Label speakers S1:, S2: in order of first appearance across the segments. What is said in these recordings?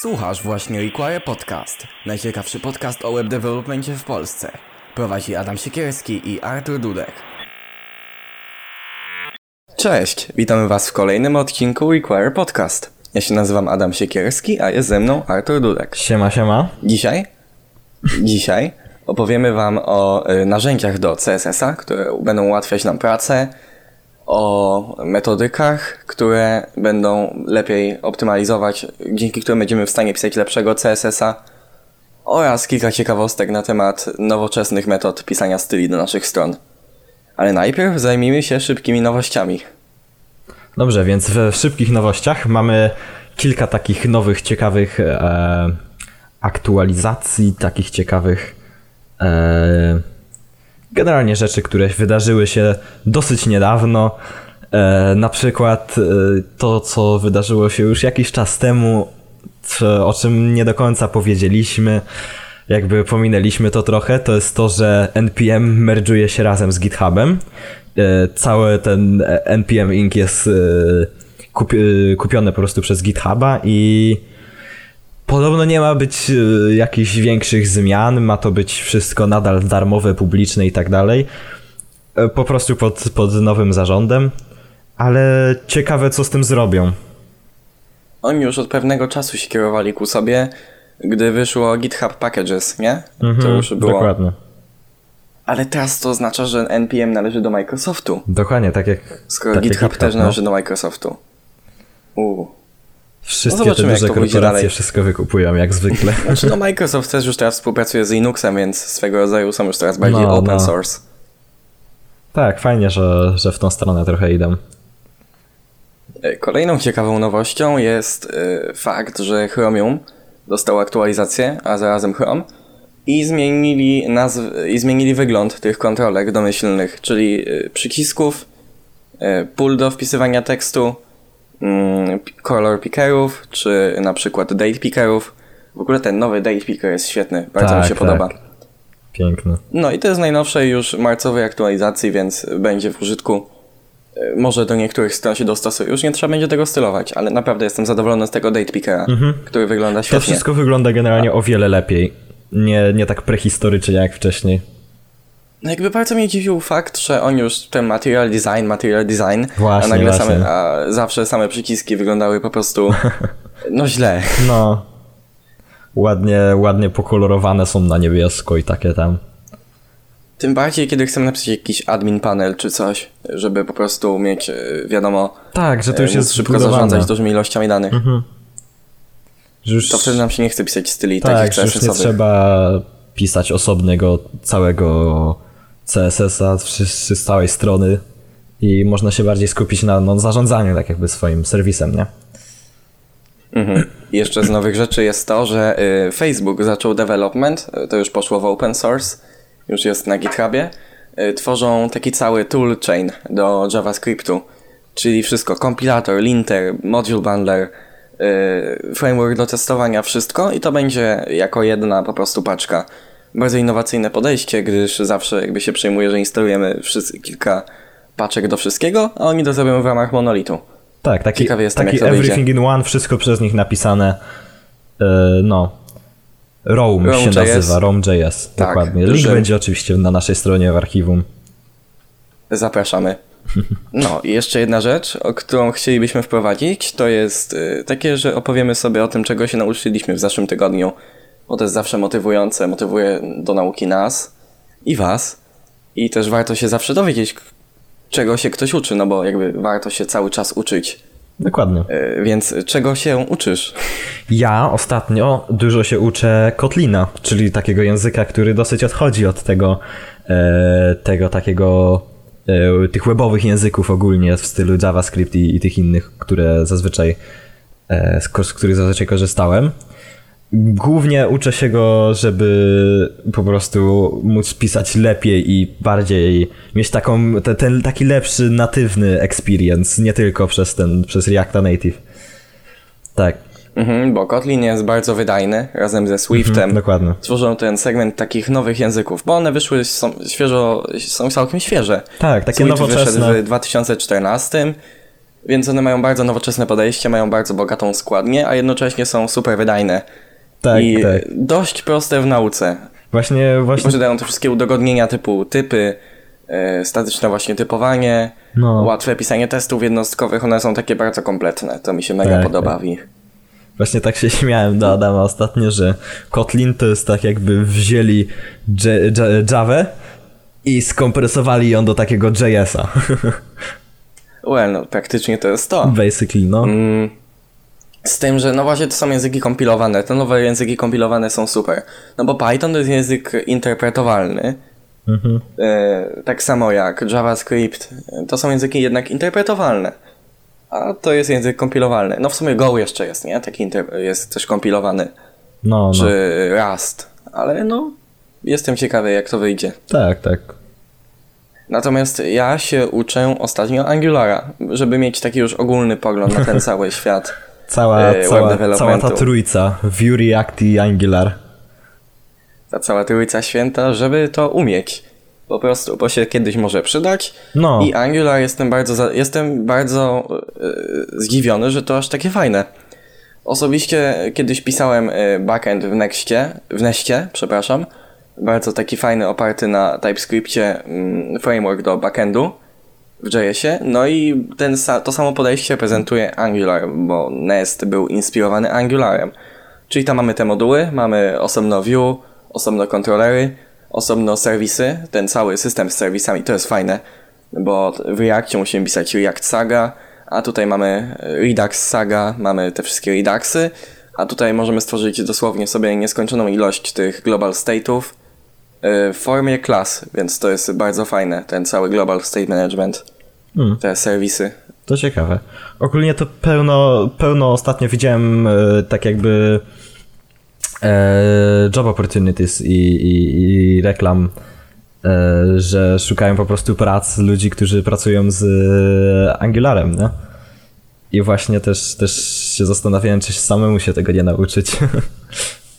S1: Słuchasz właśnie Require Podcast, najciekawszy podcast o web developmentie w Polsce. Prowadzi Adam Siekierski i Artur Dudek. Cześć, witamy Was w kolejnym odcinku Require Podcast. Ja się nazywam Adam Siekierski, a jest ze mną Artur Dudek.
S2: Siema, siema.
S1: Dzisiaj, dzisiaj opowiemy Wam o y, narzędziach do CSS-a, które będą ułatwiać nam pracę, o metodykach, które będą lepiej optymalizować, dzięki którym będziemy w stanie pisać lepszego CSS-a oraz kilka ciekawostek na temat nowoczesnych metod pisania styli do naszych stron. Ale najpierw zajmijmy się szybkimi nowościami.
S2: Dobrze, więc w szybkich nowościach mamy kilka takich nowych, ciekawych e, aktualizacji, takich ciekawych e, generalnie rzeczy, które wydarzyły się dosyć niedawno. E, na przykład e, to, co wydarzyło się już jakiś czas temu, o czym nie do końca powiedzieliśmy, jakby pominęliśmy to trochę, to jest to, że NPM merge'uje się razem z GitHubem. E, cały ten NPM Inc. jest e, kupi- e, kupiony po prostu przez GitHuba i Podobno nie ma być e, jakichś większych zmian, ma to być wszystko nadal darmowe, publiczne i tak dalej. E, Po prostu pod, pod nowym zarządem, ale ciekawe co z tym zrobią.
S1: Oni już od pewnego czasu się kierowali ku sobie, gdy wyszło GitHub Packages, nie? to
S2: Mhm,
S1: już było.
S2: Dokładnie.
S1: Ale teraz to oznacza, że NPM należy do Microsoftu.
S2: Dokładnie, tak jak,
S1: Skoro
S2: tak jak
S1: GitHub też
S2: no.
S1: należy do Microsoftu. Uuu.
S2: Wszystkie
S1: No
S2: te duże korporacje wszystko wykupują, jak zwykle.
S1: Znaczy no Microsoft też już teraz współpracuje z Linuxem, więc swego rodzaju są już teraz bardziej
S2: No,
S1: open
S2: no.
S1: source.
S2: tak, fajnie, że, że w tą stronę trochę idą.
S1: E, Kolejną ciekawą nowością jest e, fakt, że Chromium dostał aktualizację, a zarazem Chrome i zmienili nazw- i zmienili wygląd tych kontrolek domyślnych, czyli e, przycisków, pól do wpisywania tekstu, color pickerów, czy na przykład date pickerów. W ogóle ten nowy date picker jest świetny, bardzo mi
S2: Tak,
S1: się
S2: tak.
S1: podoba.
S2: Piękne.
S1: No i to jest najnowszej już marcowej aktualizacji, więc będzie w użytku. E, Może do niektórych stron się dostosuje. Już nie trzeba będzie tego stylować, ale naprawdę jestem zadowolony z tego date pickera, który wygląda
S2: To
S1: świetnie.
S2: wszystko wygląda generalnie o wiele lepiej. Nie, nie tak prehistorycznie jak wcześniej.
S1: No jakby bardzo mnie dziwił fakt, że oni już ten material design, material design, a
S2: Właśnie,
S1: nagle
S2: właśnie.
S1: same, a zawsze same przyciski wyglądały po prostu no źle.
S2: No. Ładnie, ładnie pokolorowane są na niebiesko i takie tam.
S1: Tym bardziej, kiedy chcemy napisać jakiś admin panel czy coś, żeby po prostu mieć, e, wiadomo,
S2: Tak, że to już
S1: e, móc
S2: jest
S1: szybko
S2: zbudowane. Mhm.
S1: zarządzać dużymi ilościami danych.
S2: Że już,
S1: To wtedy nam się nie chce pisać styli
S2: tak,
S1: takich
S2: że już nie trzeba pisać osobnego całego CSS-a z z całej strony i można się bardziej skupić na no, zarządzaniu tak jakby swoim serwisem, nie?
S1: Mhm. Jeszcze z nowych rzeczy jest to, że y, Facebook zaczął development, y, to już poszło w open source, już jest na GitHubie. Y, Tworzą taki cały toolchain do JavaScriptu, czyli wszystko, kompilator, linter, module bundler, framework do testowania, wszystko i to będzie jako jedna po prostu paczka. Bardzo innowacyjne podejście, gdyż zawsze jakby się przejmuje, że instalujemy wszyscy, kilka paczek do wszystkiego, a oni to zrobią w ramach monolitu.
S2: Tak, taki,
S1: Ciekawy jestem,
S2: taki
S1: to wyjdzie.
S2: everything in one, wszystko przez nich napisane. Yy, no. Roam się
S1: Roam.js.
S2: nazywa, Roam.js,
S1: Tak,
S2: dokładnie. Link będzie oczywiście na naszej stronie w archiwum.
S1: Zapraszamy. No i jeszcze jedna rzecz, o którą chcielibyśmy wprowadzić, to jest y, takie, że opowiemy sobie o tym, czego się nauczyliśmy w zeszłym tygodniu, bo to jest zawsze motywujące, motywuje do nauki nas i was i też warto się zawsze dowiedzieć, czego się ktoś uczy, no bo jakby warto się cały czas uczyć.
S2: Dokładnie.
S1: Y, Więc czego się uczysz?
S2: Ja ostatnio dużo się uczę Kotlina, czyli takiego języka, który dosyć odchodzi od tego, e, tego takiego, e, tych webowych języków ogólnie w stylu JavaScript i, i tych innych, które zazwyczaj, e, z których zazwyczaj korzystałem. Głównie uczę się go, żeby po prostu móc pisać lepiej i bardziej mieć taką, te, ten taki lepszy natywny experience, nie tylko przez ten, przez Reacta Native. Tak,
S1: Mhm, bo Kotlin jest bardzo wydajny, razem ze Swiftem.
S2: Mhm, dokładnie.
S1: Tworzą ten segment takich nowych języków, bo one wyszły, są świeżo, są całkiem świeże.
S2: Tak, takie
S1: Swift
S2: nowoczesne.
S1: wyszedł w 2014, Więc one mają bardzo nowoczesne podejście, mają bardzo bogatą składnię, a jednocześnie są super wydajne.
S2: Tak,
S1: I
S2: tak.
S1: dość proste w nauce.
S2: Właśnie, właśnie.
S1: Posiadają te wszystkie udogodnienia typu typy, e, statyczne właśnie typowanie,
S2: No.
S1: łatwe pisanie testów jednostkowych, one są takie bardzo kompletne. To mi się mega
S2: Tak,
S1: podoba
S2: tak.
S1: w nich.
S2: Właśnie tak się śmiałem do Adama ostatnio, że Kotlin to jest tak jakby wzięli J- J- Javę i skompresowali ją do takiego JS-a.
S1: Well, no praktycznie to jest to.
S2: Basically, no.
S1: Mm, Z tym, że no właśnie to są języki kompilowane. Te nowe języki kompilowane są super. No bo Python to jest język interpretowalny.
S2: Mhm.
S1: E, tak samo jak JavaScript. To są języki jednak interpretowalne. A to jest język kompilowalny. No w sumie Go jeszcze jest, nie? Taki jest też kompilowany.
S2: No, no.
S1: Czy Rust. Ale no, jestem ciekawy jak to wyjdzie.
S2: Tak, tak.
S1: Natomiast ja się uczę ostatnio Angulara, żeby mieć taki już ogólny pogląd na ten cały świat.
S2: Cała,
S1: e,
S2: cała, cała ta trójca. Vue, React i Angular.
S1: ta cała trójca święta, żeby to umieć. Po prostu, bo się kiedyś może przydać.
S2: No.
S1: I Angular jestem bardzo, za, jestem bardzo e, zdziwiony, że to aż takie fajne. Osobiście kiedyś pisałem e, backend w Nextie, w Nestie, przepraszam. Bardzo taki fajny, oparty na TypeScriptie mm, framework do backendu w JS-ie. No i ten, to samo podejście prezentuje Angular, bo Nest był inspirowany Angularem. Czyli tam mamy te moduły, mamy osobno view, osobno kontrolery, osobno serwisy, ten cały system z serwisami, to jest fajne, bo w Reactie musimy pisać React Saga, a tutaj mamy Redux Saga, mamy te wszystkie Reduxy, a tutaj możemy stworzyć dosłownie sobie nieskończoną ilość tych global state'ów formie klas, więc to jest bardzo fajne, ten cały global state management,
S2: Hmm.
S1: te serwisy.
S2: To ciekawe. Ogólnie to pełno, pełno ostatnio widziałem e, tak jakby e, job opportunities i, i, i reklam, e, że szukają po prostu prac ludzi, którzy pracują z e, Angularem, nie? I właśnie też, też się zastanawiałem, czy samemu się tego nie nauczyć.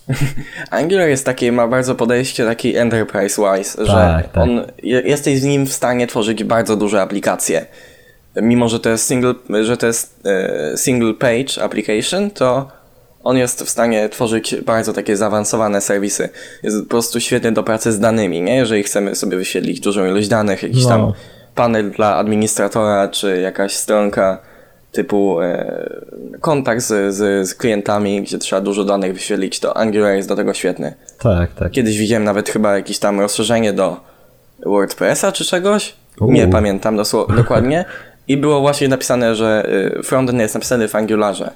S1: Angular jest taki, ma bardzo podejście taki enterprise-wise, że
S2: Tak, tak.
S1: on, je- jesteś z nim w stanie tworzyć bardzo duże aplikacje. Mimo, że to jest single, że to jest e, single page application, to on jest w stanie tworzyć bardzo takie zaawansowane serwisy. Jest po prostu świetny do pracy z danymi, nie? Jeżeli chcemy sobie wyświetlić dużą ilość danych, jakiś
S2: No.
S1: tam panel dla administratora, czy jakaś stronka typu e, kontakt z, z, z klientami, gdzie trzeba dużo danych wyświetlić, to Angular jest do tego świetny.
S2: tak, tak.
S1: Kiedyś widziałem nawet chyba jakieś tam rozszerzenie do WordPressa czy czegoś.
S2: Uuu.
S1: Nie pamiętam dokładnie. I było właśnie napisane, że y, frontend jest napisany w Angularze.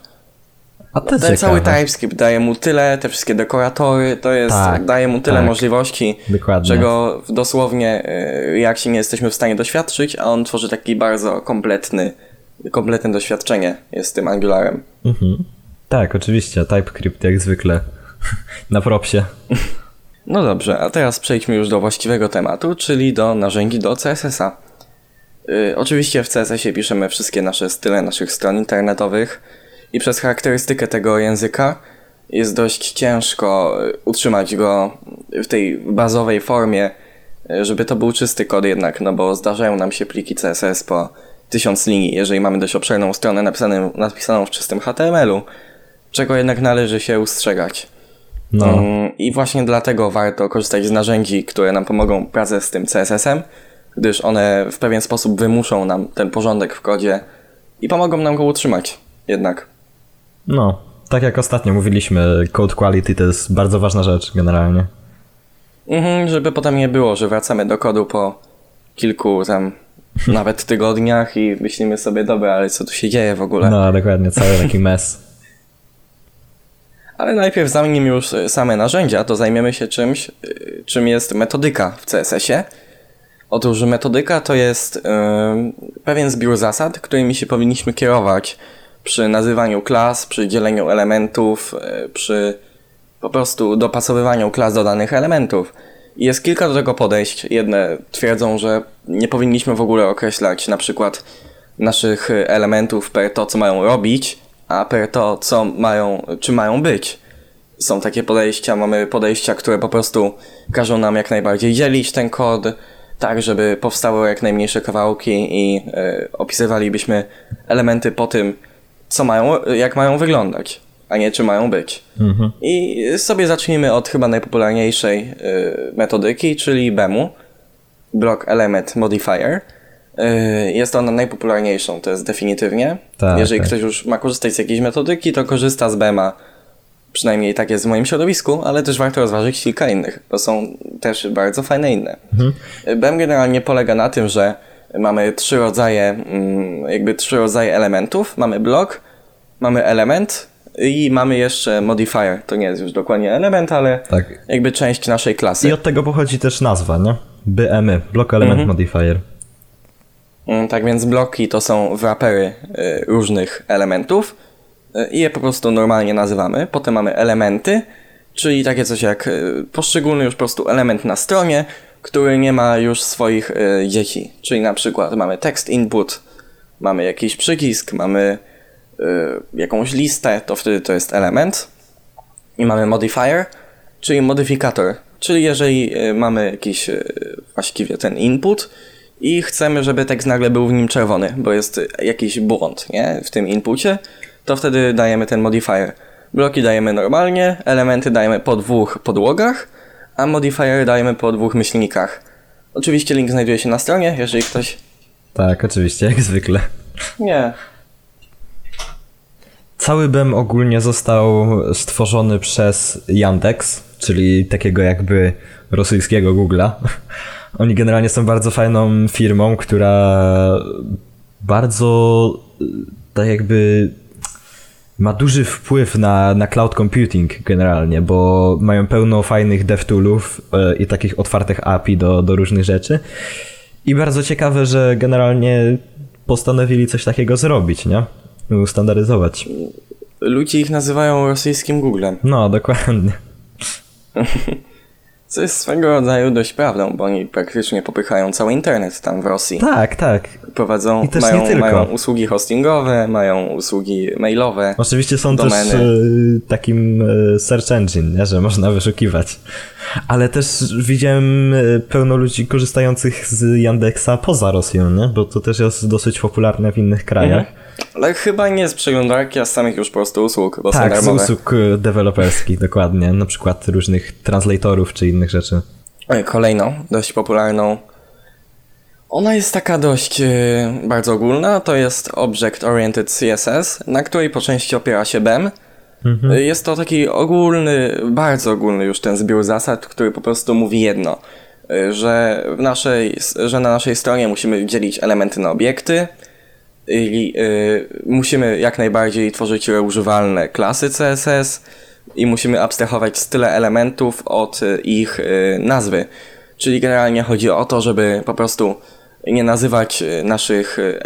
S2: A to
S1: Ten cały TypeScript daje mu tyle, te wszystkie dekoratory, to jest,
S2: Tak,
S1: daje mu tyle
S2: tak.
S1: możliwości,
S2: Dokładnie.
S1: czego dosłownie y, jak się nie jesteśmy w stanie doświadczyć, a on tworzy taki bardzo kompletny, kompletne doświadczenie jest z tym Angularem.
S2: Mhm. Tak, oczywiście. TypeScript jak zwykle. Na propsie.
S1: No dobrze, a teraz przejdźmy już do właściwego tematu, czyli do narzędzi do CSS-a. Yy, oczywiście w CSS-ie piszemy wszystkie nasze style naszych stron internetowych i przez charakterystykę tego języka jest dość ciężko y, utrzymać go w tej bazowej formie, y, żeby to był czysty kod jednak, no bo zdarzają nam się pliki CSS po tysiąc linii, jeżeli mamy dość obszerną stronę napisaną, napisaną w czystym HTML-u, czego jednak należy się ustrzegać.
S2: No.
S1: Mm, I właśnie dlatego warto korzystać z narzędzi, które nam pomogą pracę z tym CSS-em, gdyż one w pewien sposób wymuszą nam ten porządek w kodzie i pomogą nam go utrzymać jednak.
S2: No. Tak jak ostatnio mówiliśmy, code quality to jest bardzo ważna rzecz generalnie.
S1: Mhm, żeby potem nie było, że wracamy do kodu po kilku tam nawet tygodniach i myślimy sobie, dobra, ale co tu się dzieje w ogóle?
S2: No, dokładnie, cały taki mess.
S1: Ale najpierw zanim już y, same narzędzia, to zajmiemy się czymś, y, czym jest metodyka w CSS-ie. Otóż metodyka to jest y, pewien zbiór zasad, którymi się powinniśmy kierować przy nazywaniu klas, przy dzieleniu elementów, y, przy po prostu dopasowywaniu klas do danych elementów. Jest kilka do tego podejść. Jedne twierdzą, że nie powinniśmy w ogóle określać na przykład naszych elementów per to, co mają robić, a per to, co mają, czy mają być. Są takie podejścia, mamy podejścia, które po prostu każą nam jak najbardziej dzielić ten kod. tak, żeby powstały jak najmniejsze kawałki i y, opisywalibyśmy elementy po tym, co mają, jak mają wyglądać, a nie czy mają być.
S2: Mhm.
S1: I sobie zacznijmy od chyba najpopularniejszej y, metodyki, czyli BEMu, Block Element Modifier. Y, jest ona najpopularniejszą, to jest definitywnie.
S2: Tak,
S1: Jeżeli
S2: tak.
S1: ktoś już ma korzystać z jakiejś metodyki, to korzysta z BEMa. Przynajmniej tak jest w moim środowisku, ale też warto rozważyć kilka innych, bo są też bardzo fajne inne. BEM generalnie polega na tym, że mamy trzy rodzaje, mm, jakby trzy rodzaje elementów. Mamy blok, mamy element i mamy jeszcze modifier. To nie jest już dokładnie element, ale
S2: Tak.
S1: jakby część naszej klasy.
S2: I od tego pochodzi też nazwa, nie? BMY, Block Element Modifier.
S1: Mm, Tak więc bloki to są wrapery y, różnych elementów y, i je po prostu normalnie nazywamy. Potem mamy elementy, czyli takie coś jak y, poszczególny już po prostu element na stronie, który nie ma już swoich dzieci. Czyli na przykład mamy text input, mamy jakiś przycisk, mamy jakąś listę, to wtedy to jest element. I mamy modifier, czyli modyfikator. Czyli jeżeli y, mamy jakiś y, właściwie ten input i chcemy, żeby tekst nagle był w nim czerwony, bo jest y, jakiś błąd nie? w tym inpucie, to wtedy dajemy ten modifier. Bloki dajemy normalnie, elementy dajemy po dwóch podłogach, a modifier dajemy po dwóch myślnikach. Oczywiście link znajduje się na stronie, jeżeli ktoś...
S2: Tak, oczywiście, jak zwykle.
S1: Nie.
S2: Cały BEM ogólnie został stworzony przez Yandex, czyli takiego jakby rosyjskiego Google'a. Oni generalnie są bardzo fajną firmą, która bardzo y, tak jakby ma duży wpływ na, na cloud computing generalnie, bo mają pełno fajnych devtoolów y, i takich otwartych API do, do różnych rzeczy. I bardzo ciekawe, że generalnie postanowili coś takiego zrobić, nie? Ustandaryzować.
S1: Ludzie ich nazywają rosyjskim Googlem.
S2: No, dokładnie.
S1: Co jest swego rodzaju dość prawdą, bo oni praktycznie popychają cały internet tam w Rosji.
S2: Tak, tak.
S1: Prowadzą,
S2: I też
S1: mają,
S2: nie tylko.
S1: mają usługi hostingowe, mają usługi mailowe.
S2: Oczywiście są
S1: Domeny.
S2: też e, takim e, search engine, nie? że można wyszukiwać. Ale też widziałem e, pełno ludzi korzystających z Yandexa poza Rosją, nie? bo to też jest dosyć popularne w innych krajach.
S1: Ale chyba nie z przeglądarki, a z samych już po prostu usług, bo są
S2: Tak, z
S1: darmowe.
S2: usług e, deweloperskich, dokładnie. Na przykład różnych translatorów czy innych rzeczy.
S1: Kolejną, dość popularną. Ona jest taka dość e, bardzo ogólna, to jest Object Oriented CSS, na której po części opiera się BEM. E, Jest to taki ogólny, bardzo ogólny już ten zbiór zasad, który po prostu mówi jedno, że, w naszej, że na naszej stronie musimy dzielić elementy na obiekty, i y, musimy jak najbardziej tworzyć reużywalne klasy CSS i musimy abstrahować style elementów od y, ich y, nazwy. Czyli generalnie chodzi o to, żeby po prostu nie nazywać y, naszych y,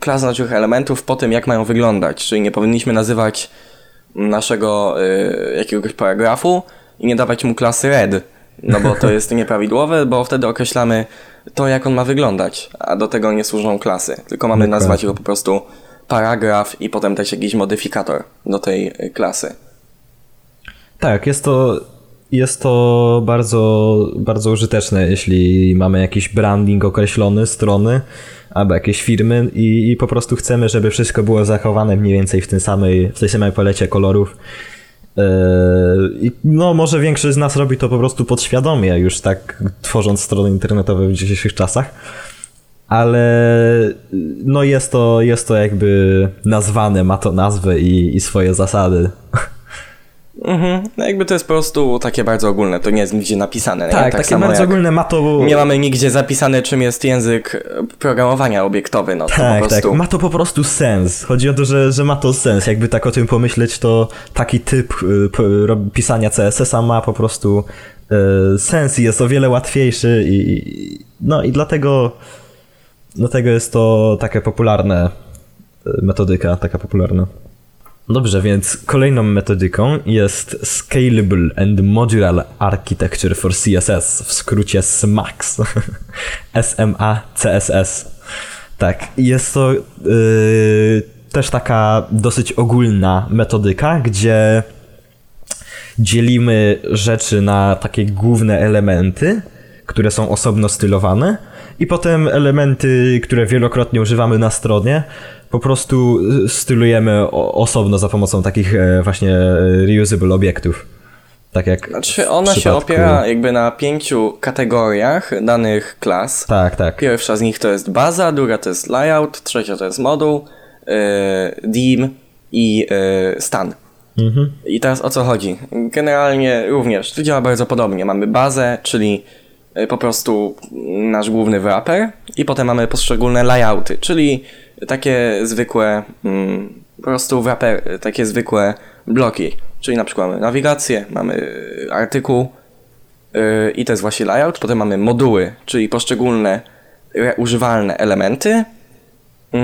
S1: klas naszych elementów po tym, jak mają wyglądać. Czyli nie powinniśmy nazywać naszego y, jakiegoś paragrafu i nie dawać mu klasy red, no bo to jest nieprawidłowe, bo wtedy określamy to, jak on ma wyglądać, a do tego nie służą klasy. Tylko mamy
S2: Dokładnie.
S1: nazwać go po prostu paragraf i potem dać jakiś modyfikator do tej y, klasy.
S2: Tak, jest to, jest to bardzo, bardzo użyteczne, jeśli mamy jakiś branding określony strony albo jakieś firmy i, i po prostu chcemy, żeby wszystko było zachowane mniej więcej w, tym samej, w tej samej palecie kolorów. Yy, no, może większość z nas robi to po prostu podświadomie, już tak tworząc strony internetowe w dzisiejszych czasach. Ale no jest to, jest to jakby nazwane, ma to nazwę i, i swoje zasady.
S1: Mhm. No jakby to jest po prostu takie bardzo ogólne, to nie jest nigdzie napisane. nie?
S2: Tak, takie bardzo ogólne ma to.
S1: Nie mamy nigdzie zapisane, czym jest język e, programowania obiektowy, no to po
S2: Tak,
S1: prostu...
S2: tak. Ma to po prostu sens. Chodzi o to, że, że ma to sens. Jakby tak o tym pomyśleć, to taki typ rob- pisania CSS-a ma po prostu y, sens i jest o wiele łatwiejszy i no i dlatego dlatego jest to takie popularne metodyka, taka popularna. Dobrze, więc kolejną metodyką jest Scalable and Modular Architecture for CSS, w skrócie SMACS. S-M-A-C-S-S. Tak, jest to yy, też taka dosyć ogólna metodyka, gdzie dzielimy rzeczy na takie główne elementy, które są osobno stylowane i potem elementy, które wielokrotnie używamy na stronie, po prostu stylujemy osobno za pomocą takich e, właśnie reusable obiektów. Tak jak
S1: znaczy ona
S2: przypadku...
S1: się opiera jakby na pięciu kategoriach danych klas.
S2: Tak, tak.
S1: Pierwsza z nich to jest baza, druga to jest layout, trzecia to jest moduł, yy, dim i yy, stan. Mhm. I teraz o co chodzi? Generalnie również to działa bardzo podobnie. Mamy bazę, czyli po prostu nasz główny wrapper i potem mamy poszczególne layouty, czyli takie zwykłe mm, po prostu wrapper, takie zwykłe bloki, czyli na przykład mamy nawigację, mamy artykuł yy, i to jest właśnie layout, potem mamy moduły, czyli poszczególne używalne elementy yy,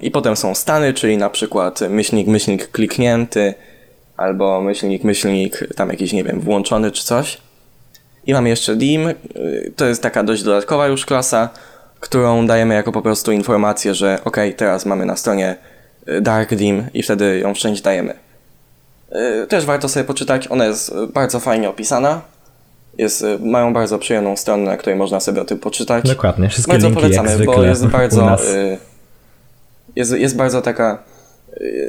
S1: i potem są stany, czyli na przykład myślnik, myślnik kliknięty, albo myślnik, myślnik tam jakiś, nie wiem, włączony czy coś. I mamy jeszcze dim, y, to jest taka dość dodatkowa już klasa, którą dajemy jako po prostu informację, że ok, teraz mamy na stronie y, dark dim i wtedy ją wszędzie dajemy. Y, też warto sobie poczytać, ona jest bardzo fajnie opisana. Jest, mają bardzo przyjemną stronę, na której można sobie o tym poczytać.
S2: Dokładnie, wszystkie
S1: bardzo
S2: linki
S1: polecamy, bo jest bardzo jest, jest bardzo taka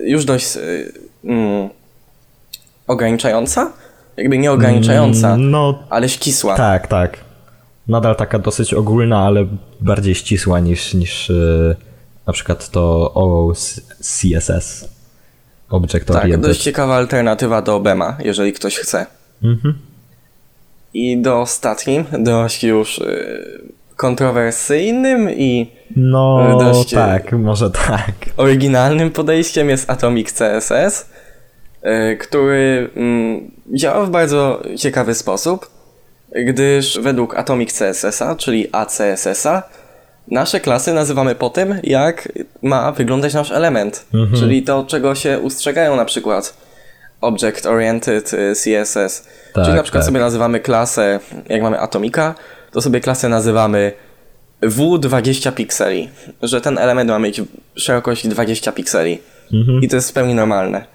S1: już dość mm, ograniczająca? Jakby nie ograniczająca, mm, no, ale ścisła.
S2: Tak, tak. Nadal taka dosyć ogólna, ale bardziej ścisła niż, niż yy, na przykład to CSS. Object
S1: tak, Oriented. Dość ciekawa alternatywa do Bema, jeżeli ktoś chce. Mhm. I do ostatnim, dość już yy, kontrowersyjnym i
S2: no, dość tak, może tak.
S1: Oryginalnym podejściem jest Atomic CSS E, który mm, działa w bardzo ciekawy sposób, gdyż według Atomic CSS-a, czyli ACSS-a, nasze klasy nazywamy po tym, jak ma wyglądać nasz element, mhm. czyli to, czego się ustrzegają na przykład Object Oriented y, CSS. Tak, czyli na przykład tak. sobie nazywamy klasę, jak mamy Atomika, to sobie klasę nazywamy W20 pikseli, że ten element ma mieć szerokość 20 pikseli. Mhm. I to jest w pełni normalne.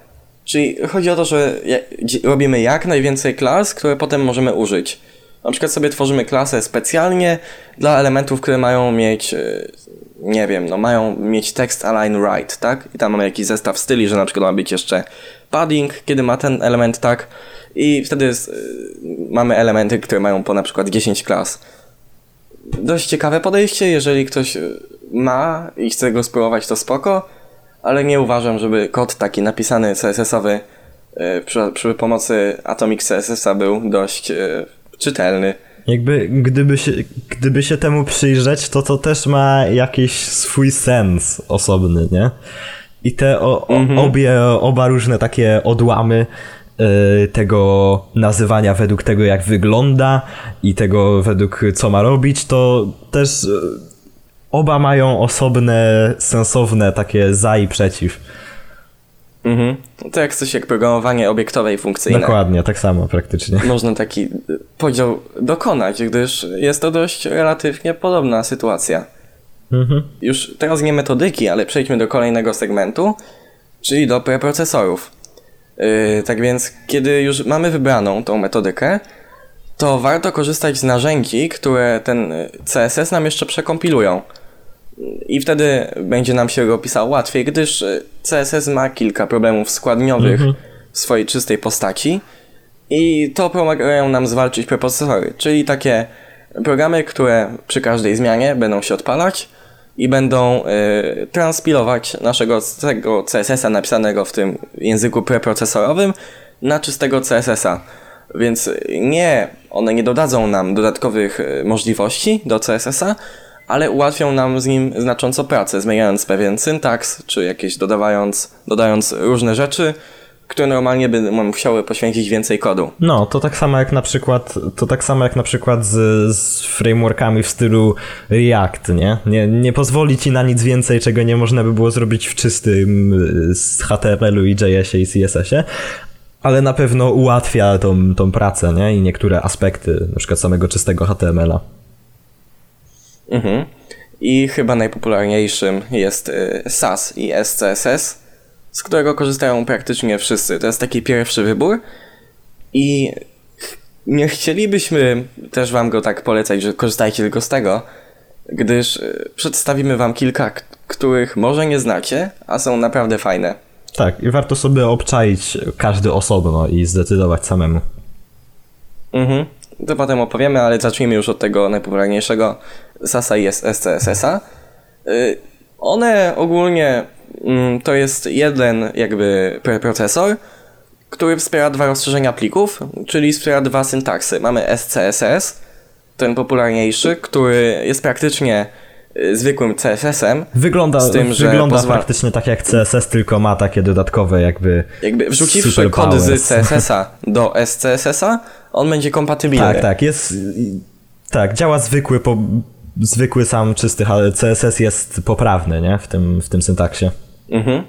S1: Czyli chodzi o to, że robimy jak najwięcej klas, które potem możemy użyć. Na przykład sobie tworzymy klasę specjalnie dla elementów, które mają mieć, e, nie wiem, no mają mieć text align right, tak? I tam mamy jakiś zestaw styli, że na przykład ma być jeszcze padding, kiedy ma ten element tak. I wtedy jest, e, mamy elementy, które mają po na przykład 10 klas. Dość ciekawe podejście, jeżeli ktoś e, ma i chce go spróbować, to spoko ale nie uważam, żeby kod taki napisany CSS-owy przy, przy pomocy Atomic CSS-a był dość czytelny.
S2: Jakby gdyby się, gdyby się temu przyjrzeć, to to też ma jakiś swój sens osobny, nie? I te o, o, mhm. obie, oba różne takie odłamy y, tego nazywania według tego, jak wygląda i tego według co ma robić, to też oba mają osobne, sensowne takie za i przeciw.
S1: Mhm. To jak coś jak programowanie obiektowe i funkcyjne.
S2: Dokładnie, tak samo praktycznie.
S1: Można taki podział dokonać, gdyż jest to dość relatywnie podobna sytuacja. Mhm. Już teraz nie metodyki, ale przejdźmy do kolejnego segmentu, czyli do preprocesorów. Yy, tak więc, kiedy już mamy wybraną tą metodykę, to warto korzystać z narzędzi, które ten CSS nam jeszcze przekompilują. I wtedy będzie nam się go pisał łatwiej, gdyż CSS ma kilka problemów składniowych mhm. w swojej czystej postaci i to pomagają nam zwalczyć preprocesory, czyli takie programy, które przy każdej zmianie będą się odpalać i będą y, transpilować naszego tego CSS-a napisanego w tym języku preprocesorowym na czystego CSS-a. Więc nie, one nie dodadzą nam dodatkowych y, możliwości do CSS-a, ale ułatwią nam z nim znacząco pracę, zmieniając pewien syntaks, czy jakieś dodawając, dodając różne rzeczy, które normalnie by musiały poświęcić więcej kodu.
S2: No, to tak samo jak na przykład, to tak samo jak na przykład z, z frameworkami w stylu React, nie? nie? Nie pozwoli ci na nic więcej, czego nie można by było zrobić w czystym z HTML-u i JS-ie i CSS-ie, ale na pewno ułatwia tą, tą pracę, nie? I niektóre aspekty, na przykład samego czystego HTML-a.
S1: Mhm. I chyba najpopularniejszym jest y, SAS i SCSS, z którego korzystają praktycznie wszyscy. To jest taki pierwszy wybór i nie chcielibyśmy też wam go tak polecać, że korzystajcie tylko z tego, gdyż y, przedstawimy wam kilka, których może nie znacie, a są naprawdę fajne.
S2: Tak, i warto sobie obczaić każdy osobno i zdecydować samemu.
S1: Mhm. To potem opowiemy, ale zacznijmy już od tego najpopularniejszego SASA i SCSS-a. Y, One ogólnie mm, to jest jeden jakby preprocesor, który wspiera dwa rozszerzenia plików, czyli wspiera dwa syntaksy. Mamy SCSS, ten popularniejszy, który jest praktycznie y, zwykłym CSS-em.
S2: Wygląda,
S1: Z tym, że
S2: wygląda
S1: pozwala-
S2: praktycznie tak jak CSS, tylko ma takie dodatkowe jakby...
S1: Jakby wrzuciwszy kod z CSS-a do SCSS-a, on będzie kompatybilny.
S2: Tak, tak, jest... Tak, działa zwykły, po, zwykły sam czysty, CSS jest poprawny, nie? W tym, w tym syntaksie.
S1: Mhm.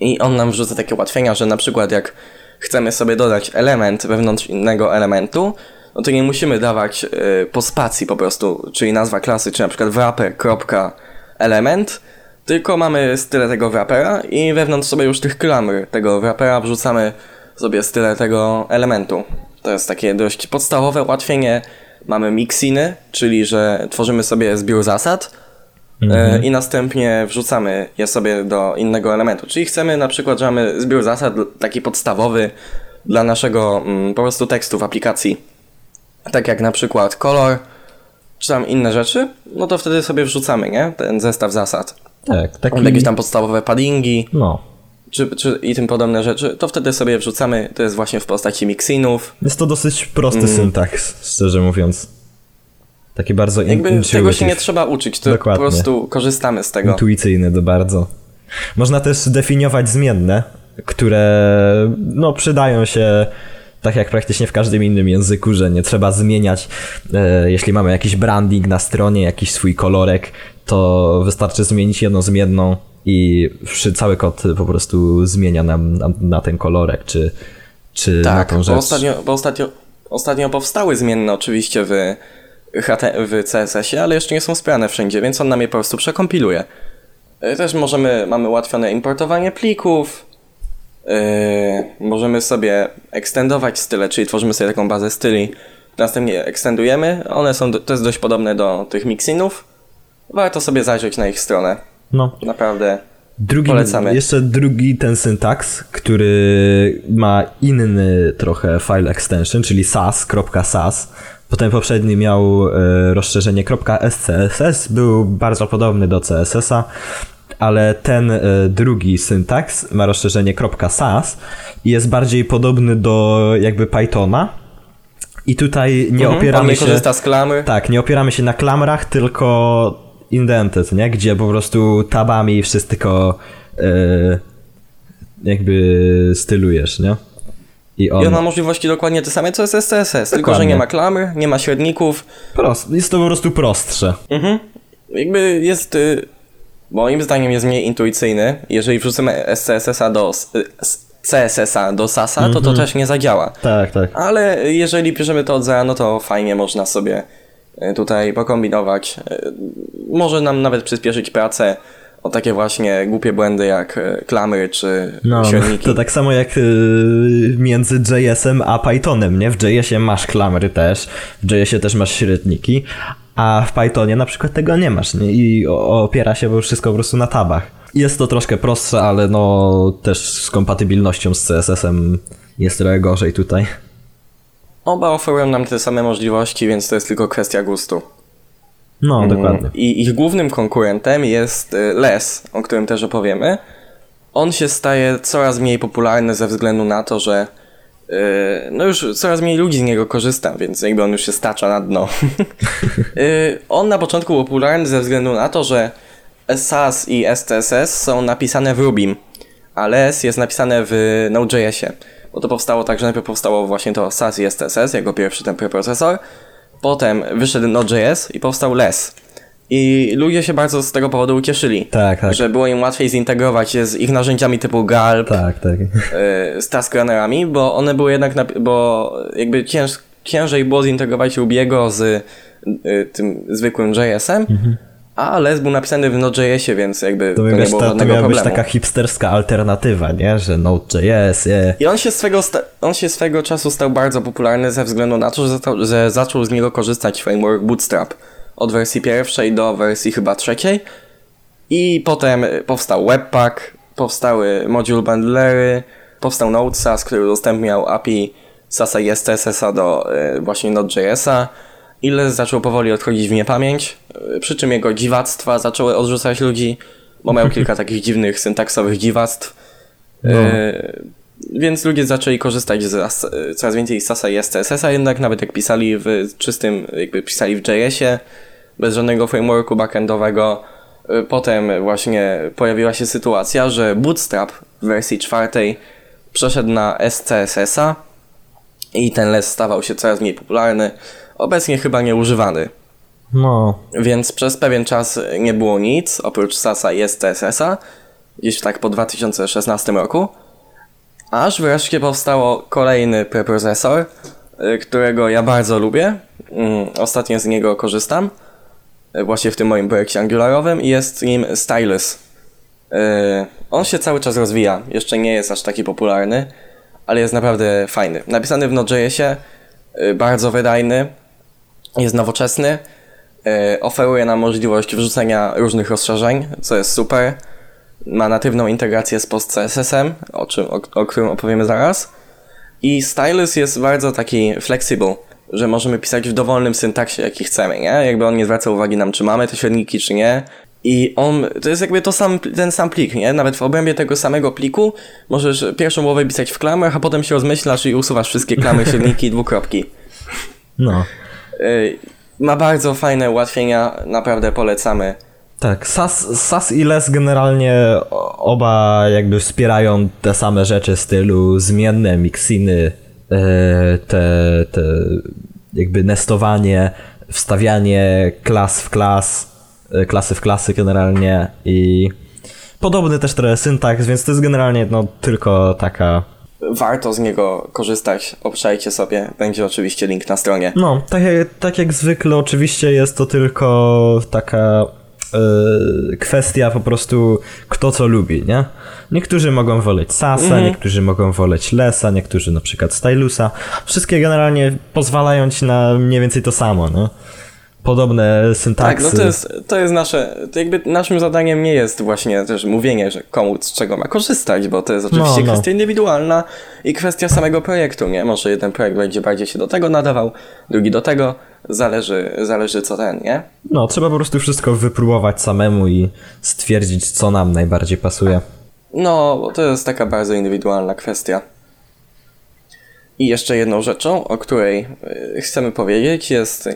S1: I on nam wrzuca takie ułatwienia, że na przykład jak chcemy sobie dodać element wewnątrz innego elementu, no to nie musimy dawać y, po spacji po prostu, czyli nazwa klasy, czy na przykład wrapper.element, tylko mamy style tego wrappera i wewnątrz sobie już tych klamr tego wrappera wrzucamy sobie style tego elementu. To jest takie dość podstawowe ułatwienie. Mamy mixiny, czyli że tworzymy sobie zbiór zasad, E, i następnie wrzucamy je sobie do innego elementu. Czyli chcemy na przykład, że mamy zbiór zasad taki podstawowy dla naszego mm, po prostu tekstu w aplikacji. Tak jak na przykład kolor, czy tam inne rzeczy, no to wtedy sobie wrzucamy, nie? Ten zestaw zasad.
S2: Tak, taki...
S1: Jakieś tam podstawowe paddingi,
S2: No.
S1: Czy, czy i tym podobne rzeczy, to wtedy sobie wrzucamy, to jest właśnie w postaci mixinów.
S2: Jest to dosyć prosty
S1: Mm.
S2: syntaks, szczerze mówiąc. Taki bardzo
S1: Jakby tego się
S2: intuitive.
S1: nie trzeba uczyć, to
S2: Dokładnie.
S1: po prostu korzystamy z tego.
S2: Intuicyjny to bardzo. Można też definiować zmienne, które no, przydają się tak jak praktycznie w każdym innym języku, że nie trzeba zmieniać. E, jeśli mamy jakiś branding na stronie, jakiś swój kolorek, to wystarczy zmienić jedną zmienną i cały kod po prostu zmienia nam na, na ten kolorek, czy, czy na
S1: Tak,
S2: tą
S1: bo
S2: rzecz.
S1: ostatnio, bo ostatnio, ostatnio powstały zmienne oczywiście w, HT, w CSS-ie, ale jeszcze nie są wspierane wszędzie, więc on nam je po prostu przekompiluje. Y, Też możemy, mamy ułatwione importowanie plików, yy, możemy sobie ekstendować style, czyli tworzymy sobie taką bazę styli, następnie je ekstendujemy, one są, to jest dość podobne do tych mixinów, warto sobie zajrzeć na ich stronę,
S2: No.
S1: naprawdę.
S2: Drugi,
S1: Polecamy.
S2: Jeszcze drugi ten syntaks, który ma inny trochę file extension, czyli sas.sas. Potem poprzedni miał e, rozszerzenie .scss, był bardzo podobny do CSS-a, ale ten e, drugi syntaks ma rozszerzenie .sas i jest bardziej podobny do jakby Pythona. I tutaj nie
S1: Mhm,
S2: opieramy się...
S1: korzysta z klamry.
S2: Tak, nie opieramy się na klamrach, tylko indented, nie? Gdzie po prostu tabami wszyscy tylko e, jakby stylujesz, nie? I on,
S1: I on ma możliwości dokładnie te same co jest SCSS, tylko że
S2: Dokładnie.
S1: nie ma klamr, nie ma średników,
S2: prost, jest to po prostu prostsze.
S1: Mhm. Jakby jest. Y, moim zdaniem jest mniej intuicyjny. Jeżeli wrzucimy SCSS-a do. y, CSS-a do SASa, to to też nie zadziała.
S2: Tak, tak.
S1: Ale jeżeli bierzemy to od zera, no to fajnie można sobie tutaj pokombinować. Y, Może nam nawet przyspieszyć pracę o takie właśnie głupie błędy jak y, klamry czy
S2: No,
S1: średniki.
S2: to tak samo jak między JS-em a Pythonem, nie? W JS-ie masz klamry też, w JS-ie też masz średniki, a w Pythonie na przykład tego nie masz, nie? I opiera się wszystko po prostu na tabach. Jest to troszkę prostsze, ale no też z kompatybilnością z CSS-em jest trochę gorzej tutaj.
S1: Oba oferują nam te same możliwości, więc to jest tylko kwestia gustu.
S2: No, dokładnie.
S1: I ich głównym konkurentem jest y, Les, o którym też opowiemy. On się staje coraz mniej popularny ze względu na to, że y, no już coraz mniej ludzi z niego korzysta, więc jakby on już się stacza na dno. Y, on na początku był popularny ze względu na to, że SAS i STSS są napisane w Rubim, a Les jest napisane w Node.jsie. Bo to powstało tak, że najpierw powstało właśnie to SAS i STSS jako pierwszy ten preprocesor, potem wyszedł Node.js i powstał Les. I ludzie się bardzo z tego powodu ucieszyli,
S2: Tak, tak.
S1: że było im łatwiej zintegrować je z ich narzędziami typu Galp,
S2: Tak, tak.
S1: y, z taskrunnerami, bo one były jednak, na, bo jakby cięż, ciężej było zintegrować Rubiego z y, tym zwykłym JS-em, A Les był napisany w Node.jsie, więc jakby
S2: To,
S1: to, nie było
S2: to, to miała być
S1: problemu.
S2: taka hipsterska alternatywa, nie? Że Node.js, yeah.
S1: I on się, swego on się swego czasu stał bardzo popularny ze względu na to, że, zata- że zaczął z niego korzystać framework Bootstrap. Od wersji pierwszej do wersji chyba trzeciej. I potem powstał Webpack, powstały module bundlery, powstał Node.js, który udostępniał API Sasa i STSS-a do e, właśnie Node.jsa. Ile zaczął powoli odchodzić w niepamięć, e, przy czym jego dziwactwa zaczęły odrzucać ludzi, bo miał kilka takich dziwnych syntaksowych dziwactw. E, więc ludzie zaczęli korzystać z as- coraz więcej z Sasa i STSS-a, jednak nawet jak pisali w czystym, jakby pisali w JS-ie, bez żadnego frameworku backendowego. Y, Potem właśnie pojawiła się sytuacja, że Bootstrap w wersji czwartej przeszedł na SCSS-a i ten les stawał się coraz mniej popularny, obecnie chyba nieużywany.
S2: No,
S1: Więc przez pewien czas nie było nic oprócz Sasa i STSS-a, gdzieś tak po 2016 roku. Aż wreszcie powstało kolejny preprocesor, y, którego ja bardzo lubię. Mm, Ostatnio z niego korzystam, y, właśnie w tym moim projekcie angularowym i jest nim Stylus. Y, On się cały czas rozwija, jeszcze nie jest aż taki popularny, ale jest naprawdę fajny. Napisany w Node.jsie, bardzo wydajny, jest nowoczesny, y, oferuje nam możliwość wrzucenia różnych rozszerzeń, co jest super. Ma natywną integrację z PostCSS-em, o, czym, o, o którym opowiemy zaraz. I Stylus jest bardzo taki flexible, że możemy pisać w dowolnym syntaksie, jaki chcemy, nie? Jakby on nie zwraca uwagi nam, czy mamy te średniki, czy nie. I on, to jest jakby to sam, ten sam plik, nie? Nawet w obrębie tego samego pliku możesz pierwszą połowę pisać w klamrach, a potem się rozmyślasz i usuwasz wszystkie klamy, średniki i dwukropki.
S2: no.
S1: Y, Ma bardzo fajne ułatwienia, naprawdę polecamy.
S2: Tak, SAS, SAS i LES generalnie oba jakby wspierają te same rzeczy stylu zmienne, mixiny, e, te, te jakby nestowanie, wstawianie klas w klas, e, klasy w klasy generalnie i podobny też trochę syntaks, więc to jest generalnie no tylko taka
S1: Warto z niego korzystać, obszajcie sobie, będzie oczywiście link na stronie.
S2: No, tak jak, tak jak zwykle, oczywiście jest to tylko taka e, kwestia po prostu kto co lubi, nie? Niektórzy mogą woleć Sasa, niektórzy mogą woleć Lesa, niektórzy na przykład Stylusa. Wszystkie generalnie pozwalają ci na mniej więcej to samo, no. Podobne
S1: Tak,
S2: syntaksy.
S1: no to jest, to jest nasze, to jakby naszym zadaniem nie jest właśnie też mówienie, że komu z czego ma korzystać, bo to jest oczywiście
S2: No, no.
S1: kwestia indywidualna i kwestia samego projektu, nie? Może jeden projekt będzie bardziej się do tego nadawał, drugi do tego, zależy, zależy co ten, nie?
S2: No, trzeba po prostu wszystko wypróbować samemu i stwierdzić, co nam najbardziej pasuje.
S1: No, bo to jest taka bardzo indywidualna kwestia. I jeszcze jedną rzeczą, o której y, chcemy powiedzieć, jest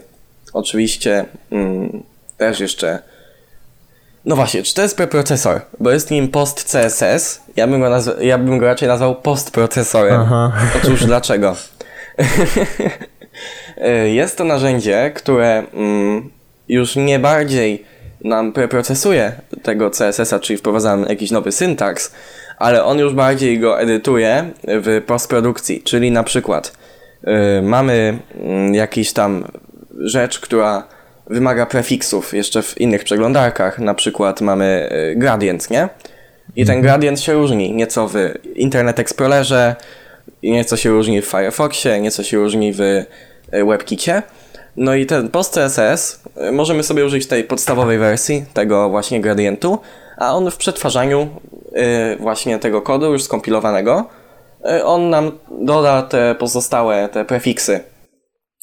S1: oczywiście mm, też jeszcze. No właśnie, czy to jest preprocesor? Bo jest nim post CSS. Ja bym go, nazw- ja bym go raczej nazwał postprocesorem.
S2: Aha.
S1: Otóż dlaczego? Jest to narzędzie, które mm, już nie bardziej nam preprocesuje tego CSS-a, czyli wprowadza nam jakiś nowy syntaks, ale on już bardziej go edytuje w postprodukcji, czyli na przykład y, mamy mm, jakiś tam rzecz, która wymaga prefiksów jeszcze w innych przeglądarkach, na przykład mamy y, gradient, nie? I ten gradient się różni nieco w Internet Explorerze, nieco się różni w Firefoxie, nieco się różni w y, WebKicie. No i ten post CSS y, możemy sobie użyć tej podstawowej wersji, tego właśnie gradientu, a on w przetwarzaniu właśnie tego kodu już skompilowanego, on nam doda te pozostałe, te prefiksy.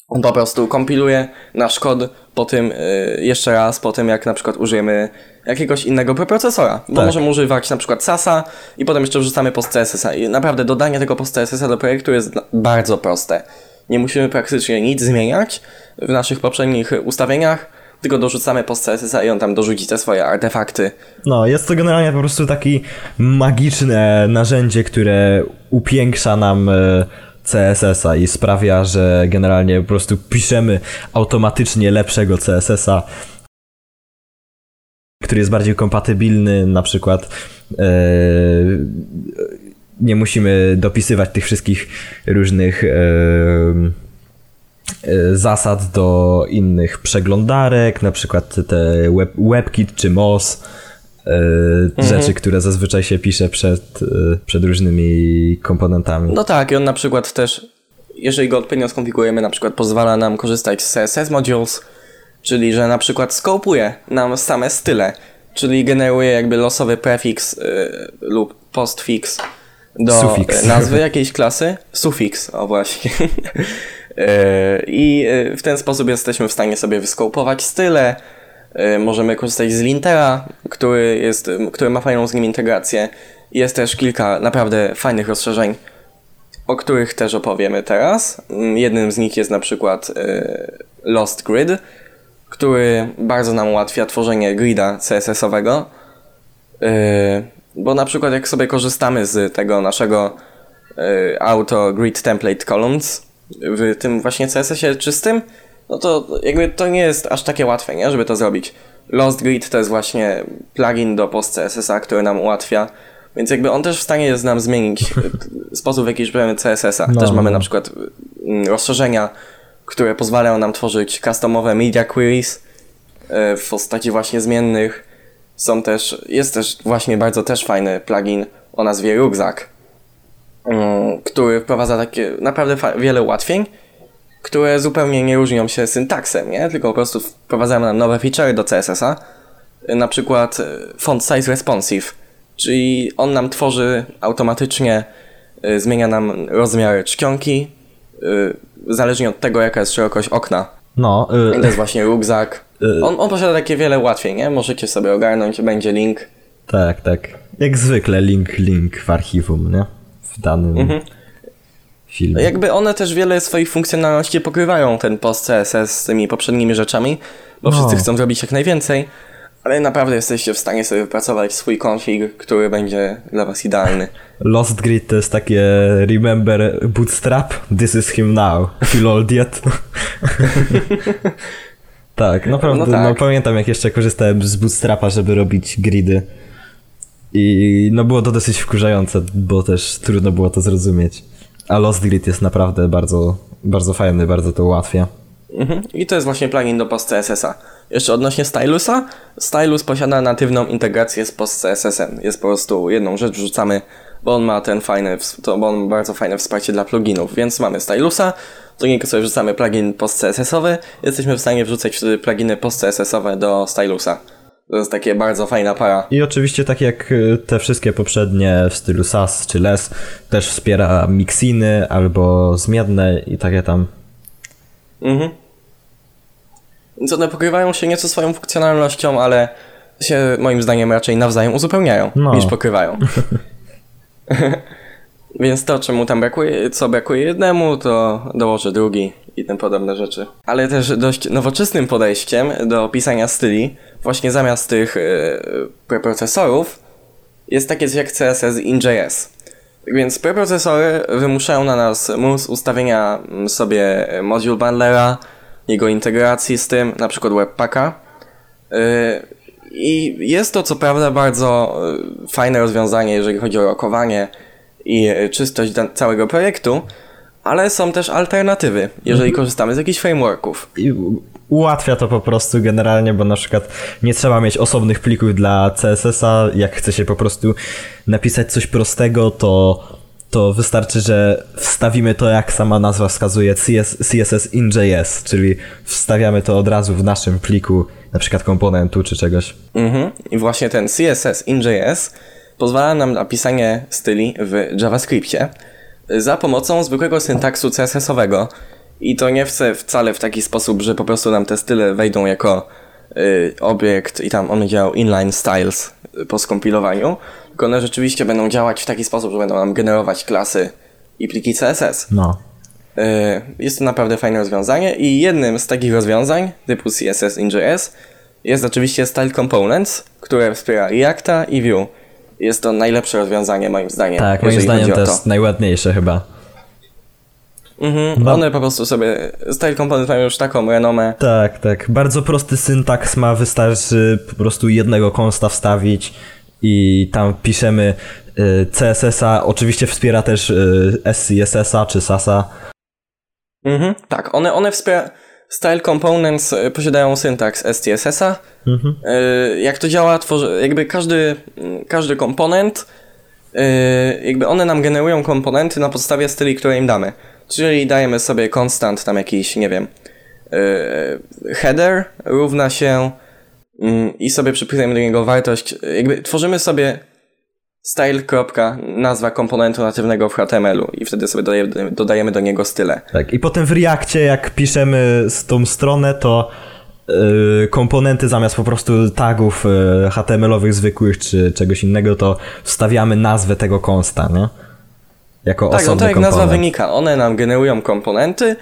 S1: On po prostu kompiluje nasz kod po tym y, jeszcze raz, po tym jak na przykład użyjemy jakiegoś innego preprocesora. Bo
S2: Tak.
S1: możemy używać na przykład Sasa i potem jeszcze wrzucamy post CSS-a. I naprawdę dodanie tego post CSS-a do projektu jest bardzo proste. Nie musimy praktycznie nic zmieniać w naszych poprzednich ustawieniach, tylko dorzucamy post CSS-a i on tam dorzuci te swoje artefakty.
S2: No, jest to generalnie po prostu taki magiczne narzędzie, które upiększa nam e, CSS-a i sprawia, że generalnie po prostu piszemy automatycznie lepszego CSS-a, który jest bardziej kompatybilny, na przykład e, nie musimy dopisywać tych wszystkich różnych e, y, zasad do innych przeglądarek, na przykład te web, WebKit czy MOS,
S1: Mhm.
S2: rzeczy, które zazwyczaj się pisze przed, y, przed różnymi komponentami.
S1: No tak, i on na przykład też, jeżeli go odpowiednio skonfigurujemy, na przykład pozwala nam korzystać z CSS modules, czyli że na przykład skopuje nam same style, czyli generuje jakby losowy prefiks y, lub postfix do
S2: Sufiks.
S1: nazwy jakiejś klasy. Sufiks, o właśnie. I w ten sposób jesteśmy w stanie sobie wyskopować style. Y, Możemy korzystać z Lintera, który, jest, który ma fajną z nim integrację. Jest też kilka naprawdę fajnych rozszerzeń, o których też opowiemy teraz. Mm, Jednym z nich jest na przykład y, Lost Grid, który bardzo nam ułatwia tworzenie grida CSS-owego. Y, Bo na przykład jak sobie korzystamy z tego naszego auto grid template columns w tym właśnie CSS-ie czystym, no to jakby to nie jest aż takie łatwe, nie, żeby to zrobić. Lost Grid to jest właśnie plugin do post CSS-a, który nam ułatwia, więc jakby on też w stanie jest nam zmienić y, sposób, w jaki używamy CSS-a.
S2: No,
S1: też mamy
S2: no.
S1: na przykład y, rozszerzenia, które pozwalają nam tworzyć customowe media queries y, w postaci właśnie zmiennych. Są też, jest też właśnie bardzo też fajny plugin o nazwie Rucksack, mm, który wprowadza takie naprawdę wiele ułatwień, które zupełnie nie różnią się syntaksem, nie? Tylko po prostu wprowadzają nam nowe featurey do CSS-a. Na przykład y, font size responsive, czyli on nam tworzy automatycznie, y, zmienia nam rozmiar czcionki, y, zależnie od tego, jaka jest szerokość okna.
S2: No,
S1: I
S2: y,
S1: to jest właśnie rucksack. On, on posiada takie wiele ułatwień, nie? Możecie sobie ogarnąć, będzie link.
S2: tak, tak. Jak zwykle link, link w archiwum, nie? W danym
S1: Mhm. Jakby one też wiele swoich funkcjonalności pokrywają ten post CSS z tymi poprzednimi rzeczami, bo
S2: No.
S1: wszyscy chcą zrobić jak najwięcej, ale naprawdę jesteście w stanie sobie wypracować swój config, który będzie dla was idealny.
S2: Lost Grid to jest takie remember bootstrap, this is him now, feel old yet. tak, naprawdę,
S1: No
S2: no,
S1: tak.
S2: pamiętam jak jeszcze korzystałem z bootstrapa, żeby robić gridy. I no było to dosyć wkurzające, bo też trudno było to zrozumieć. A Lost Grid jest naprawdę bardzo, bardzo fajny, bardzo to ułatwia.
S1: Mhm. I to jest właśnie plugin do post CSS-a. Jeszcze odnośnie Stylusa. Stylus posiada natywną integrację z post CSS-em. Jest po prostu jedną rzecz wrzucamy, bo on ma ten fajny, to, bo on bardzo fajne wsparcie dla pluginów. Więc mamy Stylusa, do niego sobie wrzucamy plugin post CSS-owy. Jesteśmy w stanie wrzucać pluginy post CSS-owe do Stylusa. To jest takie bardzo fajna para.
S2: I oczywiście tak jak y, te wszystkie poprzednie w stylu SAS czy LES, też wspiera mixiny albo zmienne i takie tam.
S1: Mhm. Więc one pokrywają się nieco swoją funkcjonalnością, ale się moim zdaniem raczej nawzajem uzupełniają
S2: No.
S1: niż pokrywają. Więc to, czemu tam brakuje, co brakuje jednemu, to dołoży drugi i tym podobne rzeczy. Ale też dość nowoczesnym podejściem do pisania styli, właśnie zamiast tych yy, preprocesorów, jest takie coś jak CSS in.js. Więc preprocesory wymuszają na nas mus ustawienia mm, sobie module bundlera, jego integracji z tym, na przykład webpacka. Yy, I jest to co prawda bardzo yy, fajne rozwiązanie, jeżeli chodzi o rokowanie i czystość całego projektu, ale są też alternatywy, jeżeli korzystamy z jakichś frameworków.
S2: I ułatwia to po prostu generalnie, bo na przykład nie trzeba mieć osobnych plików dla CSS-a. Jak chce się po prostu napisać coś prostego, to, to wystarczy, że wstawimy to, jak sama nazwa wskazuje, CS, CSS in.js, czyli wstawiamy to od razu w naszym pliku, na przykład komponentu czy czegoś.
S1: Mhm. I właśnie ten CSS in.js pozwala nam na pisanie styli w JavaScriptie za pomocą zwykłego syntaksu CSS-owego. I to nie chce wcale w taki sposób, że po prostu nam te style wejdą jako y, obiekt i tam on będzie działał inline styles y, po skompilowaniu, tylko one rzeczywiście będą działać w taki sposób, że będą nam generować klasy i pliki CSS.
S2: No.
S1: Y, Jest to naprawdę fajne rozwiązanie i jednym z takich rozwiązań typu CSS in.js jest oczywiście Style Components, które wspiera Reacta i Vue. Jest to najlepsze rozwiązanie moim zdaniem.
S2: Tak, moim zdaniem to jest najładniejsze chyba.
S1: Mhm,
S2: No.
S1: One po prostu sobie, Style Components mają już taką renomę.
S2: Tak, tak. Bardzo prosty syntaks ma, wystarczy po prostu jednego konsta wstawić i tam piszemy y, CSS-a. Oczywiście wspiera też y, SCSS-a czy SASA.
S1: Mhm, tak, one, one wspierają. Style Components y, posiadają syntaks STSS-a. Mhm. Y, jak to działa, tworzy, jakby każdy, każdy komponent, y, jakby one nam generują komponenty na podstawie styli, które im damy. Czyli dajemy sobie konstant tam jakiś, nie wiem, header równa się mm, i sobie przypisujemy do niego wartość, jakby tworzymy sobie style. nazwa komponentu natywnego w HTML-u i wtedy sobie dodajemy, dodajemy do niego style.
S2: Tak, i potem w Reakcie jak piszemy z tą stronę, to yy, komponenty zamiast po prostu tagów yy, HTML-owych zwykłych czy czegoś innego, to wstawiamy nazwę tego konsta, nie?
S1: Jako tak, no to jak komponent. nazwa wynika, one nam generują komponenty,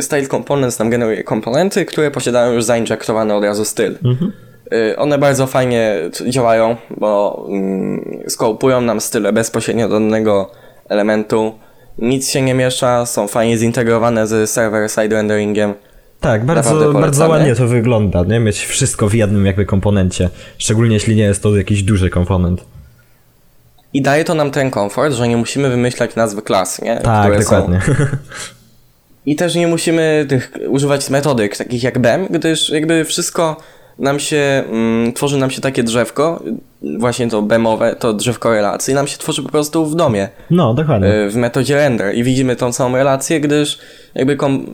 S1: style components nam generuje komponenty, które posiadają już zainjektowane od razu styl. Mhm. Y, one bardzo fajnie działają, bo mm, skołpują nam style bezpośrednio do danego elementu. Nic się nie miesza, są fajnie zintegrowane z server-side renderingiem.
S2: Tak, bardzo, bardzo ładnie to wygląda, nie? Mieć wszystko w jednym jakby komponencie. Szczególnie jeśli nie jest to jakiś duży komponent.
S1: I daje to nam ten komfort, że nie musimy wymyślać nazwy klas, nie?
S2: Tak, Które dokładnie. Są...
S1: I też nie musimy tych używać metodyk takich jak BEM, gdyż jakby wszystko nam się, mm, tworzy nam się takie drzewko, właśnie to bemowe, to drzewko relacji, nam się tworzy po prostu w domie.
S2: No, dokładnie.
S1: E, w metodzie render i widzimy tą całą relację, gdyż jakby kom